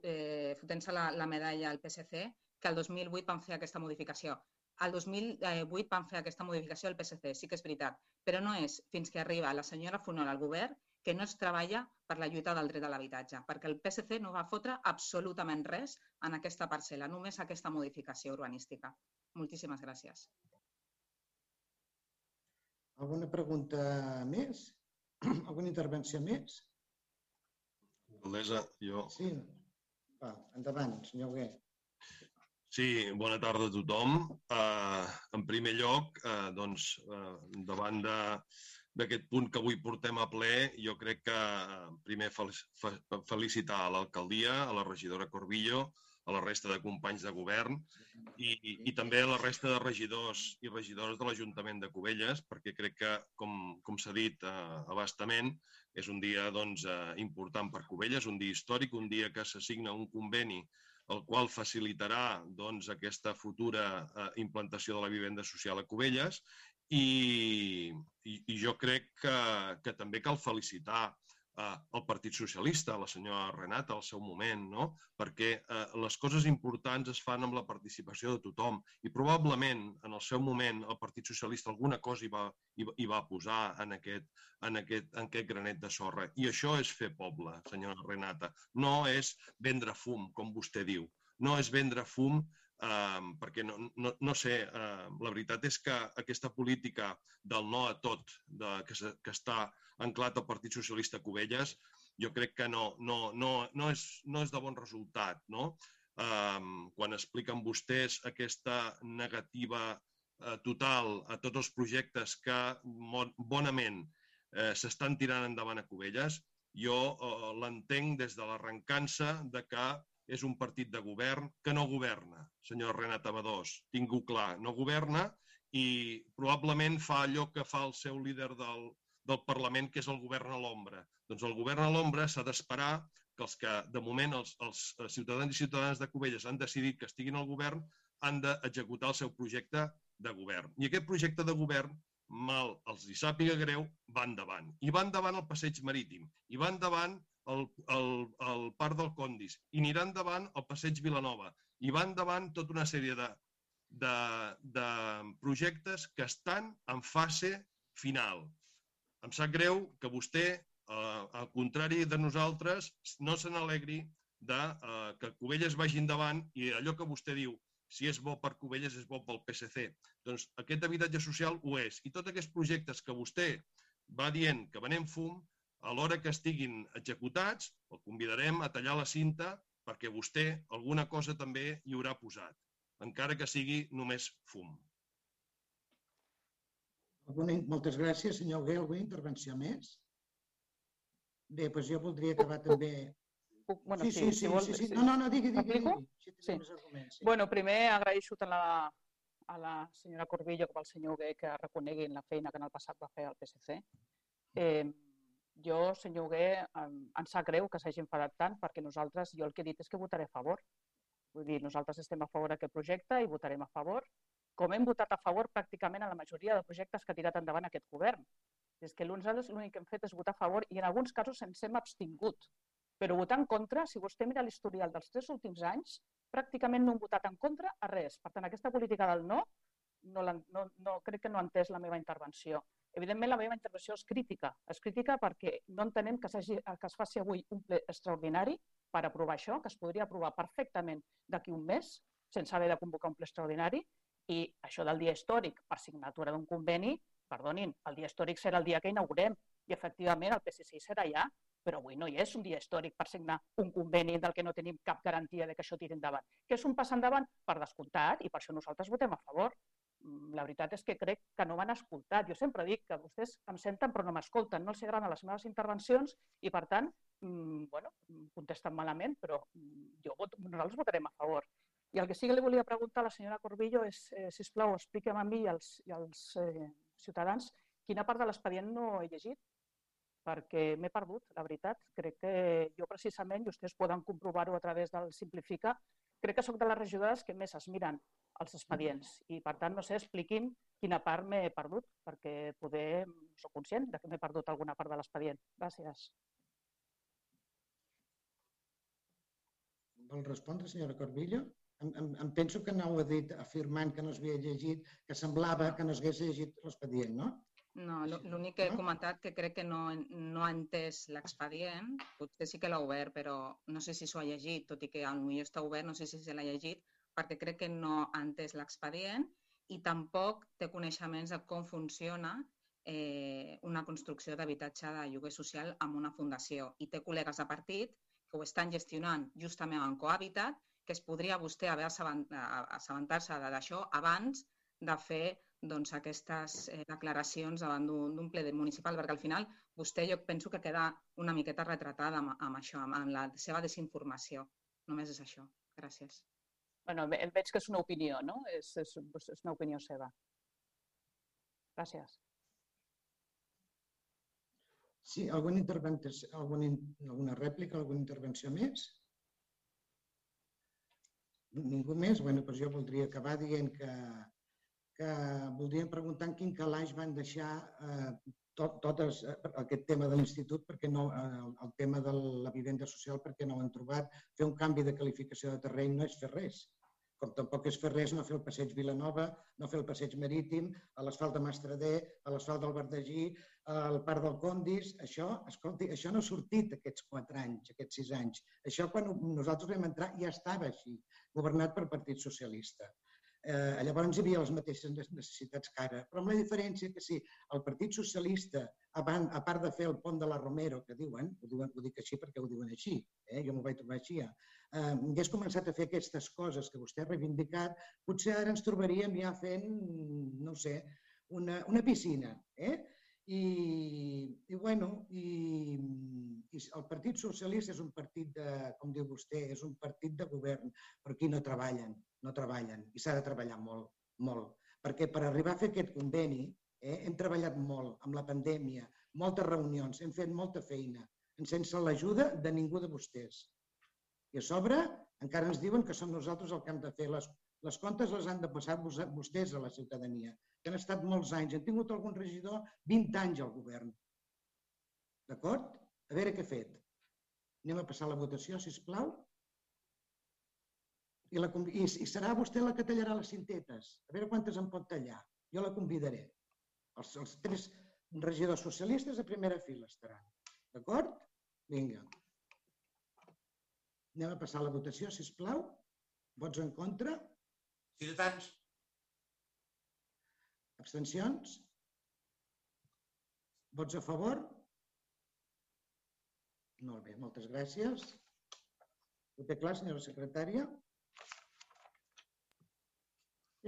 eh, fotent-se la, la medalla al PSC, que el 2008 van fer aquesta modificació. El 2008 van fer aquesta modificació al PSC, sí que és veritat, però no és fins que arriba la senyora Fonol al govern que no es treballa per la lluita del dret a l'habitatge, perquè el PSC no va fotre absolutament res en aquesta parcel·la, només aquesta modificació urbanística. Moltíssimes gràcies. Alguna pregunta més? Alguna intervenció més? Alcaldessa, jo... Sí, va, endavant, senyor Huguet. Sí, bona tarda a tothom. Uh, en primer lloc, uh, doncs, uh, davant de, d'aquest punt que avui portem a ple, jo crec que primer felicitar a l'alcaldia, a la regidora Corbillo, a la resta de companys de govern i, i, i també a la resta de regidors i regidores de l'Ajuntament de Cubelles, perquè crec que, com, com s'ha dit eh, abastament, és un dia doncs, eh, important per Cubelles, un dia històric, un dia que s'assigna un conveni el qual facilitarà doncs, aquesta futura eh, implantació de la vivenda social a Cubelles i, i, i jo crec que, que també cal felicitar eh, el Partit Socialista, la senyora Renata, al seu moment, no? perquè eh, les coses importants es fan amb la participació de tothom i probablement en el seu moment el Partit Socialista alguna cosa hi va, hi, hi va posar en aquest, en, aquest, en aquest granet de sorra. I això és fer poble, senyora Renata. No és vendre fum, com vostè diu. No és vendre fum Um, perquè no, no, no sé, uh, la veritat és que aquesta política del no a tot de, que, se, que està anclat al Partit Socialista Cubelles, jo crec que no, no, no, no, és, no és de bon resultat. No? Um, quan expliquen vostès aquesta negativa uh, total a tots els projectes que bonament uh, s'estan tirant endavant a Cubelles, jo uh, l'entenc des de l'arrencança de que és un partit de govern que no governa, senyor Renat Abadós. Tinc-ho clar, no governa i probablement fa allò que fa el seu líder del, del Parlament, que és el govern a l'ombra. Doncs el govern a l'ombra s'ha d'esperar que els que, de moment, els, els ciutadans i ciutadanes de Cubelles han decidit que estiguin al govern, han d'executar el seu projecte de govern. I aquest projecte de govern, mal els hi sàpiga greu, va endavant. I va endavant el passeig marítim, i va endavant el, el, el Parc del Condis, i anirà endavant el Passeig Vilanova, i va endavant tota una sèrie de, de, de projectes que estan en fase final. Em sap greu que vostè, eh, al contrari de nosaltres, no se n'alegri de eh, que Cubelles vagi endavant i allò que vostè diu, si és bo per Cubelles és bo pel PSC. Doncs aquest habitatge social ho és. I tots aquests projectes que vostè va dient que venem fum, a l'hora que estiguin executats, el convidarem a tallar la cinta perquè vostè alguna cosa també hi haurà posat, encara que sigui només fum. Moltes gràcies, senyor Gué. Alguna intervenció més? Bé, doncs jo voldria acabar també... Bueno, sí, sí, sí, si vol, sí, sí. No, no, no, digui, digui. digui. Sí. Arguments, sí. Bueno, primer agraeixo tant la, a la senyora Corbillo com al senyor Gué que reconeguin la feina que en el passat va fer al PSC. Eh, jo, senyor Hugué, em sap greu que s'hagi enfadat tant perquè nosaltres, jo el que he dit és que votaré a favor. Vull dir, nosaltres estem a favor d'aquest projecte i votarem a favor, com hem votat a favor pràcticament a la majoria de projectes que ha tirat endavant aquest govern. És que nosaltres l'únic que hem fet és votar a favor i en alguns casos ens hem abstingut. Però votar en contra, si vostè mira l'historial dels tres últims anys, pràcticament no hem votat en contra a res. Per tant, aquesta política del no, no, no, no crec que no ha entès la meva intervenció. Evidentment, la meva intervenció és crítica. És crítica perquè no entenem que, que es faci avui un ple extraordinari per aprovar això, que es podria aprovar perfectament d'aquí un mes, sense haver de convocar un ple extraordinari, i això del dia històric per signatura d'un conveni, perdonin, el dia històric serà el dia que inaugurem i efectivament el PSC serà allà, però avui no hi és un dia històric per signar un conveni del que no tenim cap garantia de que això tiri endavant. Que és un pas endavant per descomptat i per això nosaltres votem a favor. Mm, la veritat és que crec que no m'han escoltat. Jo sempre dic que vostès em senten però no m'escolten, no els agraden les meves intervencions i, per tant, mmm, bueno, contesten malament, però mm, jo vot, nosaltres votarem a favor. I el que sí que li volia preguntar a la senyora Corbillo és, eh, si us plau, expliquem a mi i als, i als eh, ciutadans quina part de l'expedient no he llegit, perquè m'he perdut, la veritat. Crec que jo precisament, i vostès poden comprovar-ho a través del Simplifica, crec que sóc de les regidores que més es miren els expedients i, per tant, no sé, expliqui'm quina part m'he perdut, perquè poder soc conscient de que m'he perdut alguna part de l'expedient. Gràcies. Vol respondre, senyora Corbillo? Em, em, em penso que no ho ha dit afirmant que no es havia llegit, que semblava que no s'hagués llegit l'expedient, no? No, l'únic que he comentat que crec que no, no ha entès l'expedient, potser sí que l'ha obert, però no sé si s'ho ha llegit, tot i que potser està obert, no sé si se l'ha llegit, perquè crec que no ha entès l'expedient i tampoc té coneixements de com funciona eh, una construcció d'habitatge de lloguer social amb una fundació. I té col·legues de partit que ho estan gestionant justament en Cohabitat, que es podria vostè haver assabentar-se d'això abans de fer doncs, aquestes eh, declaracions davant d'un ple municipal, perquè al final vostè jo penso que queda una miqueta retratada amb, amb això, amb la seva desinformació. Només és això. Gràcies. Bueno, veig que és una opinió, no? És, és, és una opinió seva. Gràcies. Sí, alguna, intervenció, alguna, alguna rèplica, alguna intervenció més? Ningú més? Bueno, doncs jo voldria acabar dient que que voldríem preguntar en quin calaix van deixar eh, tot, tot eh, aquest tema de l'institut, perquè no, eh, el tema de la vivenda social, perquè no ho han trobat. Fer un canvi de qualificació de terreny no és fer res. Com tampoc és fer res no fer el passeig Vilanova, no fer el passeig Marítim, a l'asfalt de Mastradé, a l'asfalt del Verdegí, al Parc del Condis. Això, escolti, això no ha sortit aquests quatre anys, aquests sis anys. Això quan nosaltres vam entrar ja estava així, governat per Partit Socialista. Eh, llavors hi havia les mateixes necessitats que ara, però amb la diferència que si el Partit Socialista, a part de fer el pont de la Romero, que diuen, ho, diuen, ho dic així perquè ho diuen així, eh, jo m'ho vaig trobar així, eh, hagués començat a fer aquestes coses que vostè ha reivindicat, potser ara ens trobaríem ja fent, no sé, una, una piscina. Eh? I, i bueno, i, i el Partit Socialista és un partit de, com diu vostè, és un partit de govern, però aquí no treballen no treballen i s'ha de treballar molt, molt. Perquè per arribar a fer aquest conveni eh, hem treballat molt amb la pandèmia, moltes reunions, hem fet molta feina, sense l'ajuda de ningú de vostès. I a sobre encara ens diuen que som nosaltres el que hem de fer. Les, les comptes les han de passar vostès a la ciutadania, que han estat molts anys. Han tingut algun regidor 20 anys al govern. D'acord? A veure què ha fet. Anem a passar la votació, si us plau i, la, i, i serà vostè la que tallarà les cintetes. A veure quantes en pot tallar. Jo la convidaré. Els, els tres regidors socialistes a primera fila estaran. D'acord? Vinga. Anem a passar la votació, si plau. Vots en contra? Ciutadans. Abstencions? Vots a favor? Molt bé, moltes gràcies. Ho té clar, senyora secretària?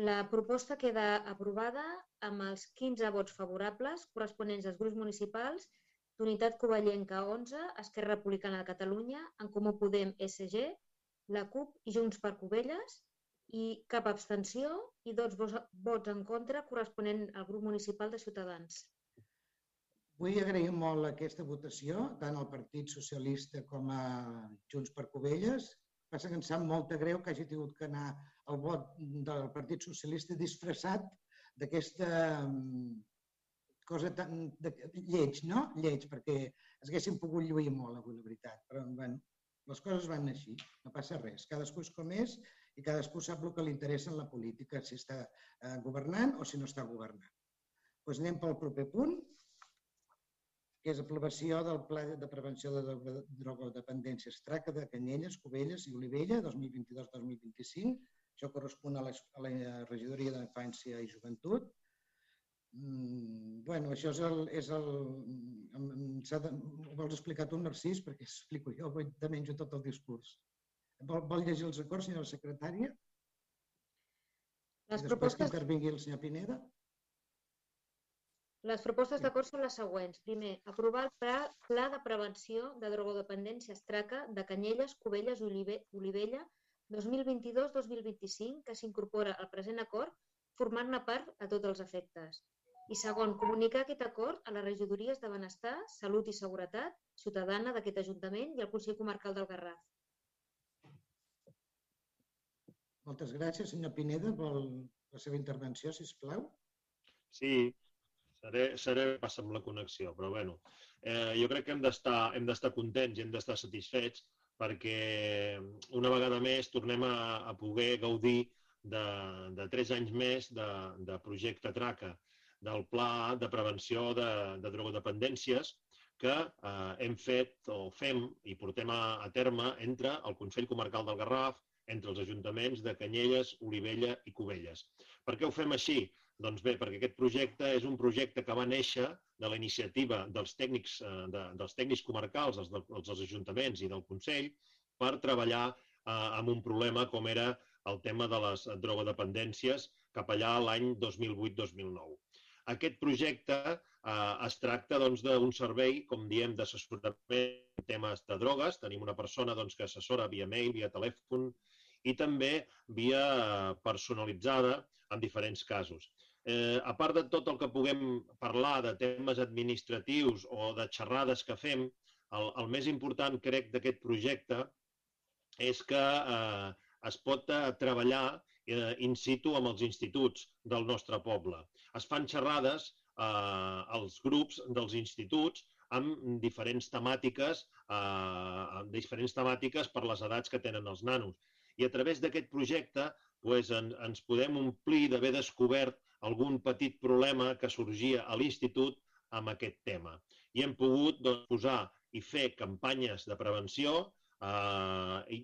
La proposta queda aprovada amb els 15 vots favorables corresponents als grups municipals d'Unitat Covellenca 11, Esquerra Republicana de Catalunya, En Comú Podem SG, la CUP i Junts per Covelles i cap abstenció i dos vots en contra corresponent al grup municipal de Ciutadans. Vull agrair molt aquesta votació, tant al Partit Socialista com a Junts per Covelles. Passa que em sap molt greu que hagi tingut que anar el vot del Partit Socialista disfressat d'aquesta cosa tan de, lleig, no? Lleig, perquè es haguessin pogut lluir molt, avui, la veritat. Però, bueno, les coses van així, no passa res. Cadascú és com és i cadascú sap el que li interessa en la política, si està eh, governant o si no està governant. Doncs anem pel proper punt, que és aprovació del Pla de Prevenció de Drogodependències Traca de Canyelles, Cubelles i Olivella 2022-2025. Això correspon a la, a la Regidoria d'Infància i Joventut. Mm, bueno, això és el... És el de, ho vols explicar tu, Narcís, perquè explico jo, te menjo tot el discurs. Vol, vol llegir els acords, senyora secretària? Les després propostes... que intervingui el senyor Pineda. Les propostes d'acord són les següents. Primer, aprovar el pla, pla de prevenció de drogodependència estraca de Canyelles, Cubelles i Olive, Olivella 2022-2025 que s'incorpora al present acord formant-ne part a tots els efectes. I segon, comunicar aquest acord a les regidories de Benestar, Salut i Seguretat Ciutadana d'aquest Ajuntament i al Consell Comarcal del Garraf. Moltes gràcies. Senyor Pineda, vol la seva intervenció, si plau? Sí, seré, seré passa amb la connexió, però bueno, eh, jo crec que hem d'estar contents i hem d'estar satisfets perquè una vegada més tornem a, a poder gaudir de, de tres anys més de, de projecte TRACA del Pla de Prevenció de, de Drogodependències que eh, hem fet o fem i portem a, a terme entre el Consell Comarcal del Garraf, entre els ajuntaments de Canyelles, Olivella i Cubelles. Per què ho fem així? Doncs bé, perquè aquest projecte és un projecte que va néixer de la iniciativa dels tècnics, eh, de, dels tècnics comarcals, els, dels, dels ajuntaments i del Consell, per treballar eh, amb un problema com era el tema de les drogodependències cap allà l'any 2008-2009. Aquest projecte eh, es tracta doncs, d'un doncs, servei, com diem, d'assessorament en temes de drogues. Tenim una persona doncs, que assessora via mail, via telèfon i també via personalitzada en diferents casos. Eh, a part de tot el que puguem parlar de temes administratius o de xerrades que fem, el, el més important, crec, d'aquest projecte és que eh, es pot eh, treballar eh, in situ amb els instituts del nostre poble. Es fan xerrades eh, als grups dels instituts amb diferents temàtiques, eh, amb diferents temàtiques per les edats que tenen els nanos. I a través d'aquest projecte pues, en, ens podem omplir d'haver descobert algun petit problema que sorgia a l'institut amb aquest tema. I hem pogut doncs, posar i fer campanyes de prevenció eh,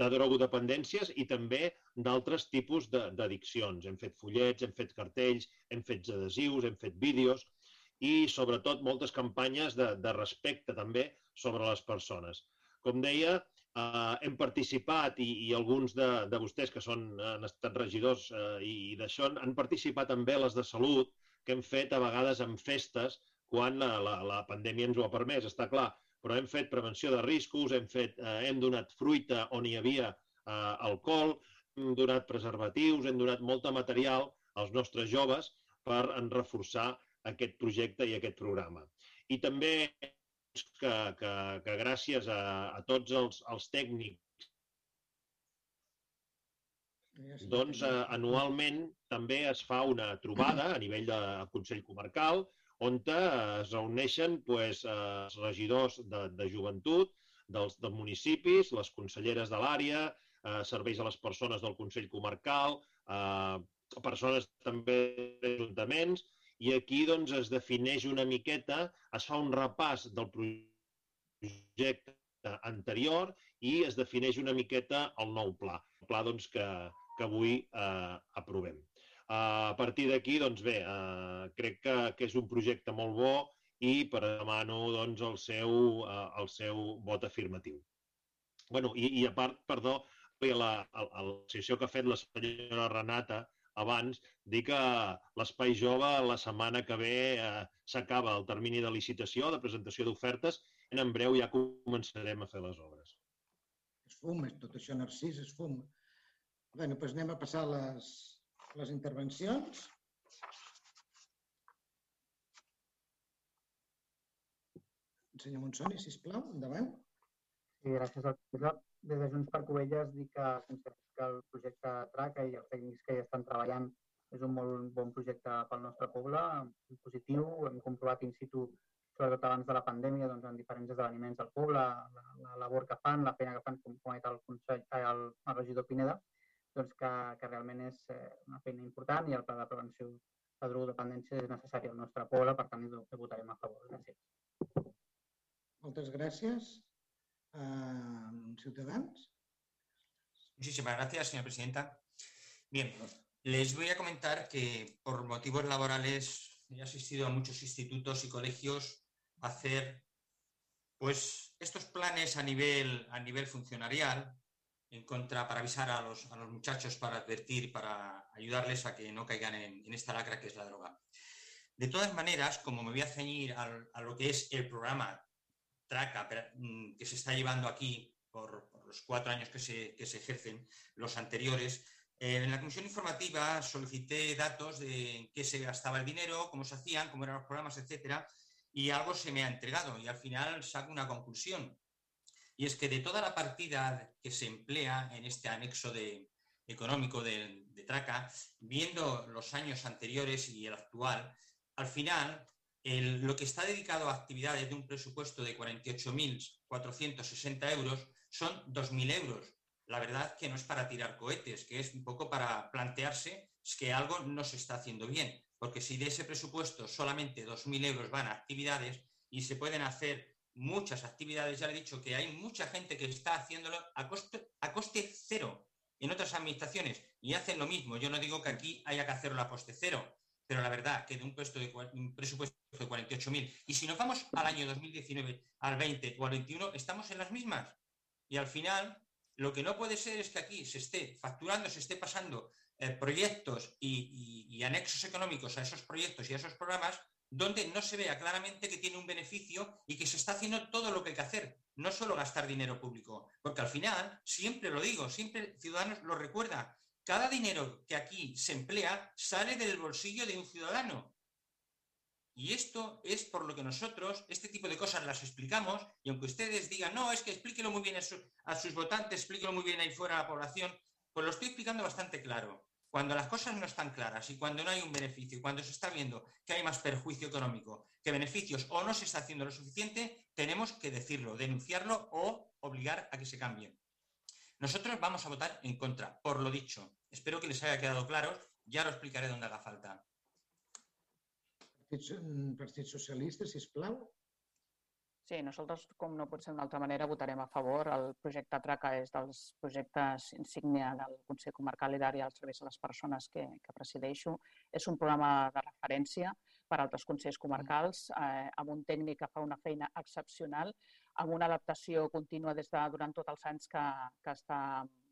de drogodependències i també d'altres tipus d'addiccions. Hem fet fullets, hem fet cartells, hem fet adhesius, hem fet vídeos i, sobretot, moltes campanyes de, de respecte també sobre les persones. Com deia, eh, hem participat i, i alguns de, de vostès que són, han estat regidors eh, i, i d'això han participat també a les de salut que hem fet a vegades en festes quan la, la, la pandèmia ens ho ha permès. Està clar, però hem fet prevenció de riscos, hem, fet, eh, hem donat fruita on hi havia eh, alcohol, hem donat preservatius, hem donat molta material als nostres joves per en reforçar aquest projecte i aquest programa. I també que, que, que gràcies a, a tots els, els tècnics doncs eh, anualment també es fa una trobada a nivell de Consell Comarcal on es reuneixen pues, els regidors de, de joventut dels, dels municipis, les conselleres de l'àrea, eh, serveis a les persones del Consell Comarcal, eh, persones també d'ajuntaments, i aquí doncs, es defineix una miqueta, es fa un repàs del projecte anterior i es defineix una miqueta el nou pla, el pla doncs, que, que avui eh, aprovem. A partir d'aquí, doncs bé, eh, crec que, que és un projecte molt bo i per demano doncs, el, seu, eh, el seu vot afirmatiu. bueno, i, I a part, perdó, l'associació que ha fet la senyora Renata abans, dir que l'Espai Jove la setmana que ve eh, s'acaba el termini de licitació, de presentació d'ofertes, i en breu ja començarem a fer les obres. És fum, tot això, Narcís, és fum. Bé, doncs anem a passar les, les intervencions. Senyor Monsoni, sisplau, endavant. Sí, gràcies. Des de Junts per Covelles dic que sense que el projecte TRACA i els tècnics que hi estan treballant és un molt bon projecte pel nostre poble, positiu, hem comprovat in situ, sobretot abans de la pandèmia, doncs, en diferents esdeveniments del poble, la, la labor que fan, la feina que fan, com, com ha dit el, Consell, eh, el, el regidor Pineda, doncs que, que realment és eh, una feina important i el pla de prevenció de drogodependència és necessari al nostre poble, per tant, hi votarem a favor. Gràcies. Moltes gràcies. Uh, ciutadans? Muchísimas gracias, señora presidenta. Bien, Les voy a comentar que por motivos laborales he asistido a muchos institutos y colegios a hacer pues estos planes a nivel, a nivel funcionarial en contra para avisar a los, a los muchachos, para advertir, para ayudarles a que no caigan en, esta lacra que es la droga. De todas maneras, como me voy a ceñir a, lo que es el programa TRACA mm, que se está llevando aquí por los cuatro años que se, que se ejercen, los anteriores, Eh, en la comisión informativa solicité datos de qué se gastaba el dinero, cómo se hacían, cómo eran los programas, etcétera, y algo se me ha entregado y al final saco una conclusión. Y es que de toda la partida que se emplea en este anexo de, económico de, de, Traca, viendo los años anteriores y el actual, al final el, lo que está dedicado a actividades de un presupuesto de 48.460 euros son 2.000 euros la verdad que no es para tirar cohetes, que es un poco para plantearse que algo no se está haciendo bien, porque si de ese presupuesto solamente 2.000 euros van a actividades y se pueden hacer muchas actividades, ya le he dicho que hay mucha gente que está haciéndolo a coste, a coste cero en otras administraciones y hacen lo mismo. Yo no digo que aquí haya que hacerlo a coste cero, pero la verdad que de un, puesto de, un presupuesto de 48.000 y si nos vamos al año 2019, al 20 o al 21, estamos en las mismas. Y al final lo que no puede ser es que aquí se esté facturando, se esté pasando eh, proyectos y, y, y, anexos económicos a esos proyectos y a esos programas donde no se vea claramente que tiene un beneficio y que se está haciendo todo lo que hay que hacer, no solo gastar dinero público. Porque al final, siempre lo digo, siempre Ciudadanos lo recuerda, cada dinero que aquí se emplea sale del bolsillo de un ciudadano. Y esto es por lo que nosotros este tipo de cosas las explicamos y aunque ustedes digan, no, es que explíquelo muy bien a, su, a sus votantes, explíquelo muy bien ahí fuera a la población, pues lo estoy explicando bastante claro. Cuando las cosas no están claras y cuando no hay un beneficio, cuando se está viendo que hay más perjuicio económico que beneficios o no se está haciendo lo suficiente, tenemos que decirlo, denunciarlo o obligar a que se cambie. Nosotros vamos a votar en contra, por lo dicho. Espero que les haya quedado claro. Ya lo explicaré donde haga falta. Partit, Partit Socialista, si plau. Sí, nosaltres, com no pot ser d'una altra manera, votarem a favor. El projecte TRACA és dels projectes insígnia del Consell Comarcal i d'Àrea als serveis a les persones que, que presideixo. És un programa de referència per a altres consells comarcals, eh, amb un tècnic que fa una feina excepcional, amb una adaptació contínua des de durant tots els anys que, que està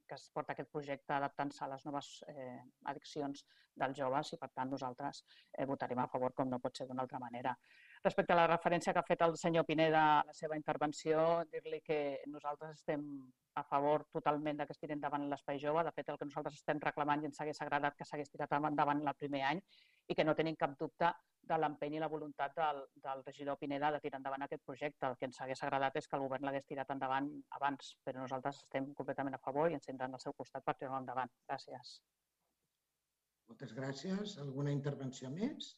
que es porta aquest projecte adaptant-se a les noves eh, addiccions dels joves i, per tant, nosaltres eh, votarem a favor com no pot ser d'una altra manera. Respecte a la referència que ha fet el senyor Pineda a la seva intervenció, dir-li que nosaltres estem a favor totalment que es tiri endavant l'espai jove. De fet, el que nosaltres estem reclamant i ens hagués agradat que s'hagués tirat endavant el primer any i que no tenim cap dubte de l'empeny i la voluntat del, del regidor Pineda de tirar endavant aquest projecte. El que ens hagués agradat és que el govern l'hagués tirat endavant abans, però nosaltres estem completament a favor i ens tindran al seu costat per tirar-lo endavant. Gràcies. Moltes gràcies. Alguna intervenció més?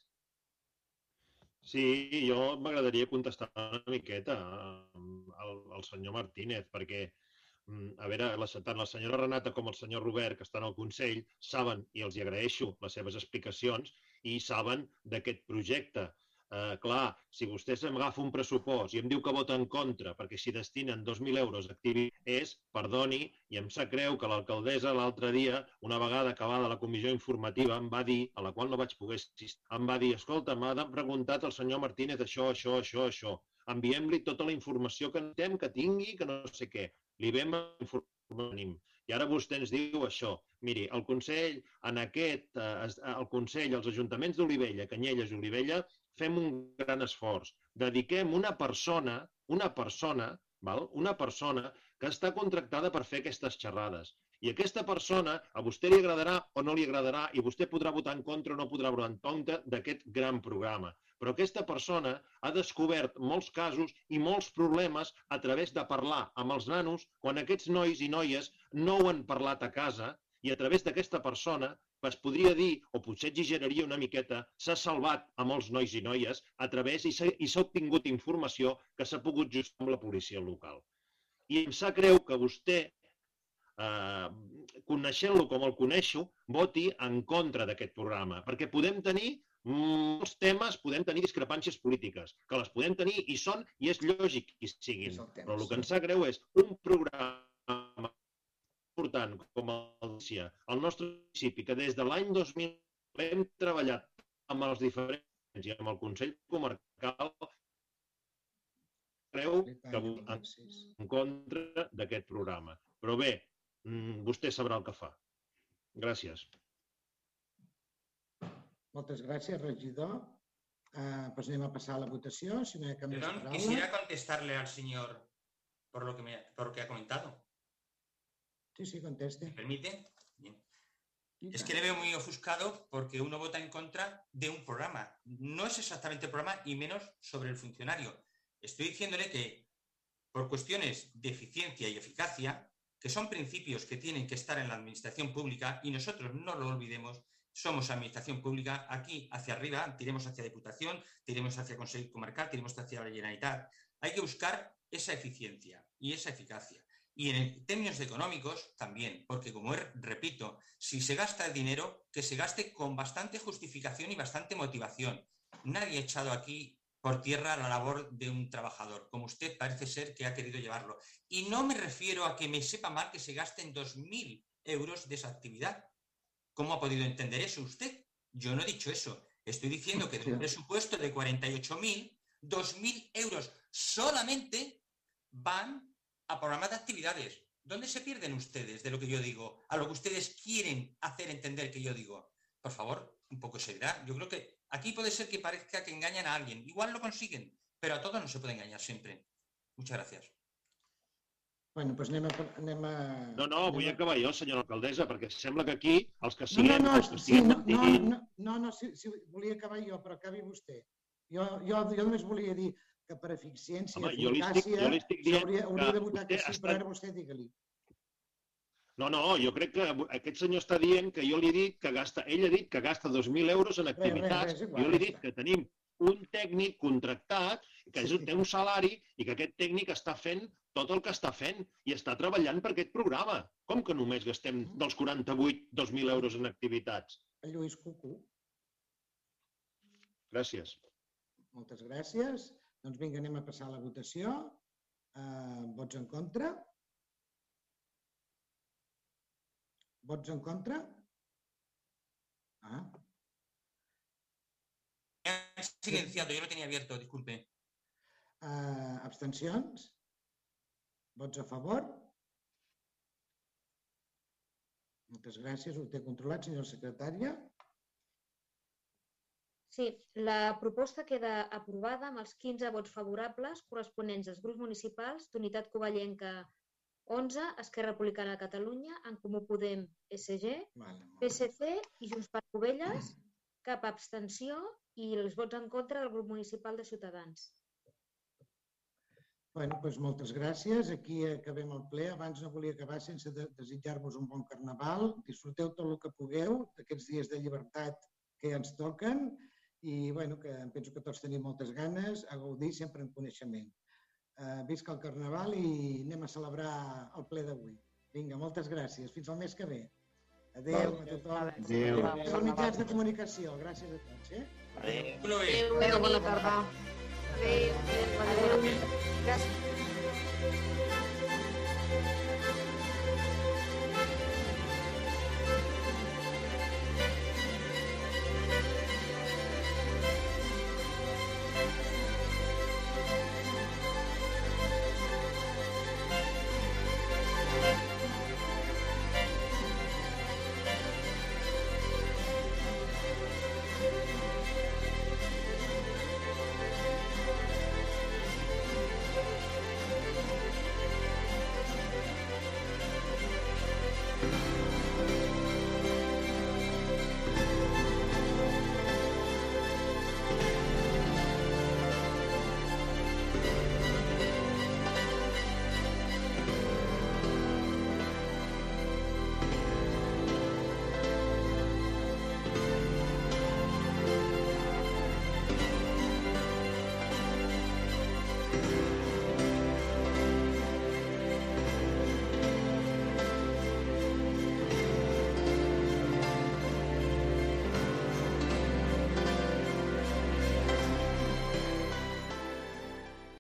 Sí, jo m'agradaria contestar una miqueta al, al senyor Martínez, perquè, mm, a veure, la, tant la senyora Renata com el senyor Robert, que estan al Consell, saben, i els hi agraeixo les seves explicacions, i saben d'aquest projecte. Eh, clar, si vostès em agafa un pressupost i em diu que vota en contra perquè s'hi destinen 2.000 euros és, perdoni, i em sap greu que l'alcaldessa l'altre dia, una vegada acabada la comissió informativa, em va dir, a la qual no vaig poder assistir, em va dir, escolta, m'ha preguntat el senyor Martínez això, això, això, això. Enviem-li tota la informació que necessitem, que tingui, que no sé què. Li vam informar. I ara vostè ens diu això. Miri, el Consell, en aquest, eh, el Consell, els ajuntaments d'Olivella, Canyelles i Olivella, fem un gran esforç. Dediquem una persona, una persona, val? una persona que està contractada per fer aquestes xerrades. I aquesta persona a vostè li agradarà o no li agradarà i vostè podrà votar en contra o no podrà votar en contra d'aquest gran programa. Però aquesta persona ha descobert molts casos i molts problemes a través de parlar amb els nanos quan aquests nois i noies no ho han parlat a casa i a través d'aquesta persona es podria dir, o potser exageraria una miqueta, s'ha salvat a molts nois i noies a través i s'ha obtingut informació que s'ha pogut justar amb la policia local. I em sap greu que vostè, eh, coneixent-lo com el coneixo, voti en contra d'aquest programa, perquè podem tenir molts temes, podem tenir discrepàncies polítiques, que les podem tenir i són, i és lògic que siguin, però el que ens sap greu és un programa important com el el nostre municipi, que des de l'any 2000 hem treballat amb els diferents i amb el Consell Comarcal, creu que en, en contra d'aquest programa. Però bé, vostè sabrà el que fa. Gràcies. Moltes gràcies, regidor. Uh, pues anem a passar a la votació. Si no hi ha cap Perdón, quisiera contestarle al señor por lo que, me, por lo que ha comentado. Sí, sí, conteste. ¿Me permite? Bien. Es que le veo muy ofuscado porque uno vota en contra de un programa. No es exactamente el programa y menos sobre el funcionario. Estoy diciéndole que por cuestiones de eficiencia y eficacia, que son principios que tienen que estar en la administración pública y nosotros no lo olvidemos, somos administración pública, aquí hacia arriba, tiremos hacia Diputación, tiremos hacia Consejo Comarcal, tiremos hacia la Generalitat. Hay que buscar esa eficiencia y esa eficacia. Y en términos económicos también, porque como repito, si se gasta el dinero, que se gaste con bastante justificación y bastante motivación. Nadie ha echado aquí por tierra la labor de un trabajador, como usted parece ser que ha querido llevarlo. Y no me refiero a que me sepa mal que se gasten 2.000 euros de esa actividad. ¿Cómo ha podido entender eso usted? Yo no he dicho eso. Estoy diciendo que de un presupuesto de 48.000, 2.000 euros solamente van a programas de actividades. ¿Dónde se pierden ustedes de lo que yo digo? A lo que ustedes quieren hacer entender que yo digo. Por favor, un poco de seriedad. Yo creo que aquí puede ser que parezca que engañan a alguien. Igual lo consiguen, pero a todos no se puede engañar siempre. Muchas gracias. Bueno, doncs anem a... Anem a no, no, vull a... acabar jo, senyora alcaldessa, perquè sembla que aquí els que siguem... No, no, no, no, sí, no, no, no, no, no sí, sí, volia acabar jo, però acabi vostè. Jo, jo, jo només volia dir que per eficiència i eficàcia hauria, hauria de votar que sí, estat... però ara vostè digue-li. No, no, jo crec que aquest senyor està dient que jo li he dit que gasta, ell ha dit que gasta 2.000 euros en activitats, res, res, igual, jo li he dit que tenim un tècnic contractat, que sí. té un salari i que aquest tècnic està fent tot el que està fent i està treballant per aquest programa. Com que només gastem mm. dels 48 2.000 euros en activitats? El Lluís Cucú. Gràcies. Moltes gràcies. Doncs vinga, anem a passar a la votació. Uh, vots en contra? Vots en contra? Ah. Silenciado, yo lo tenía abierto, disculpe. Uh, abstencions? Vots a favor? Moltes gràcies. Ho té controlat, senyora secretària. Sí, la proposta queda aprovada amb els 15 vots favorables corresponents als grups municipals d'Unitat Covellenca 11, Esquerra Republicana de Catalunya, En Comú Podem, SG, vale, PSC i Junts per Covelles, cap abstenció i els vots en contra del grup municipal de Ciutadans. Bueno, doncs moltes gràcies. Aquí acabem el ple. Abans no volia acabar sense de desitjar-vos un bon carnaval. Disfruteu tot el que pugueu d'aquests dies de llibertat que ja ens toquen i bueno, que penso que tots tenim moltes ganes a gaudir sempre en coneixement. Eh, visca el Carnaval i anem a celebrar el ple d'avui. Vinga, moltes gràcies. Fins al mes que ve. Adéu a tothom. Adéu. Són mitjans de comunicació. Gràcies a tots. Eh? Adéu. Adéu. Adéu. Bona tarda. Adéu. Adéu. Adéu. Gràcies.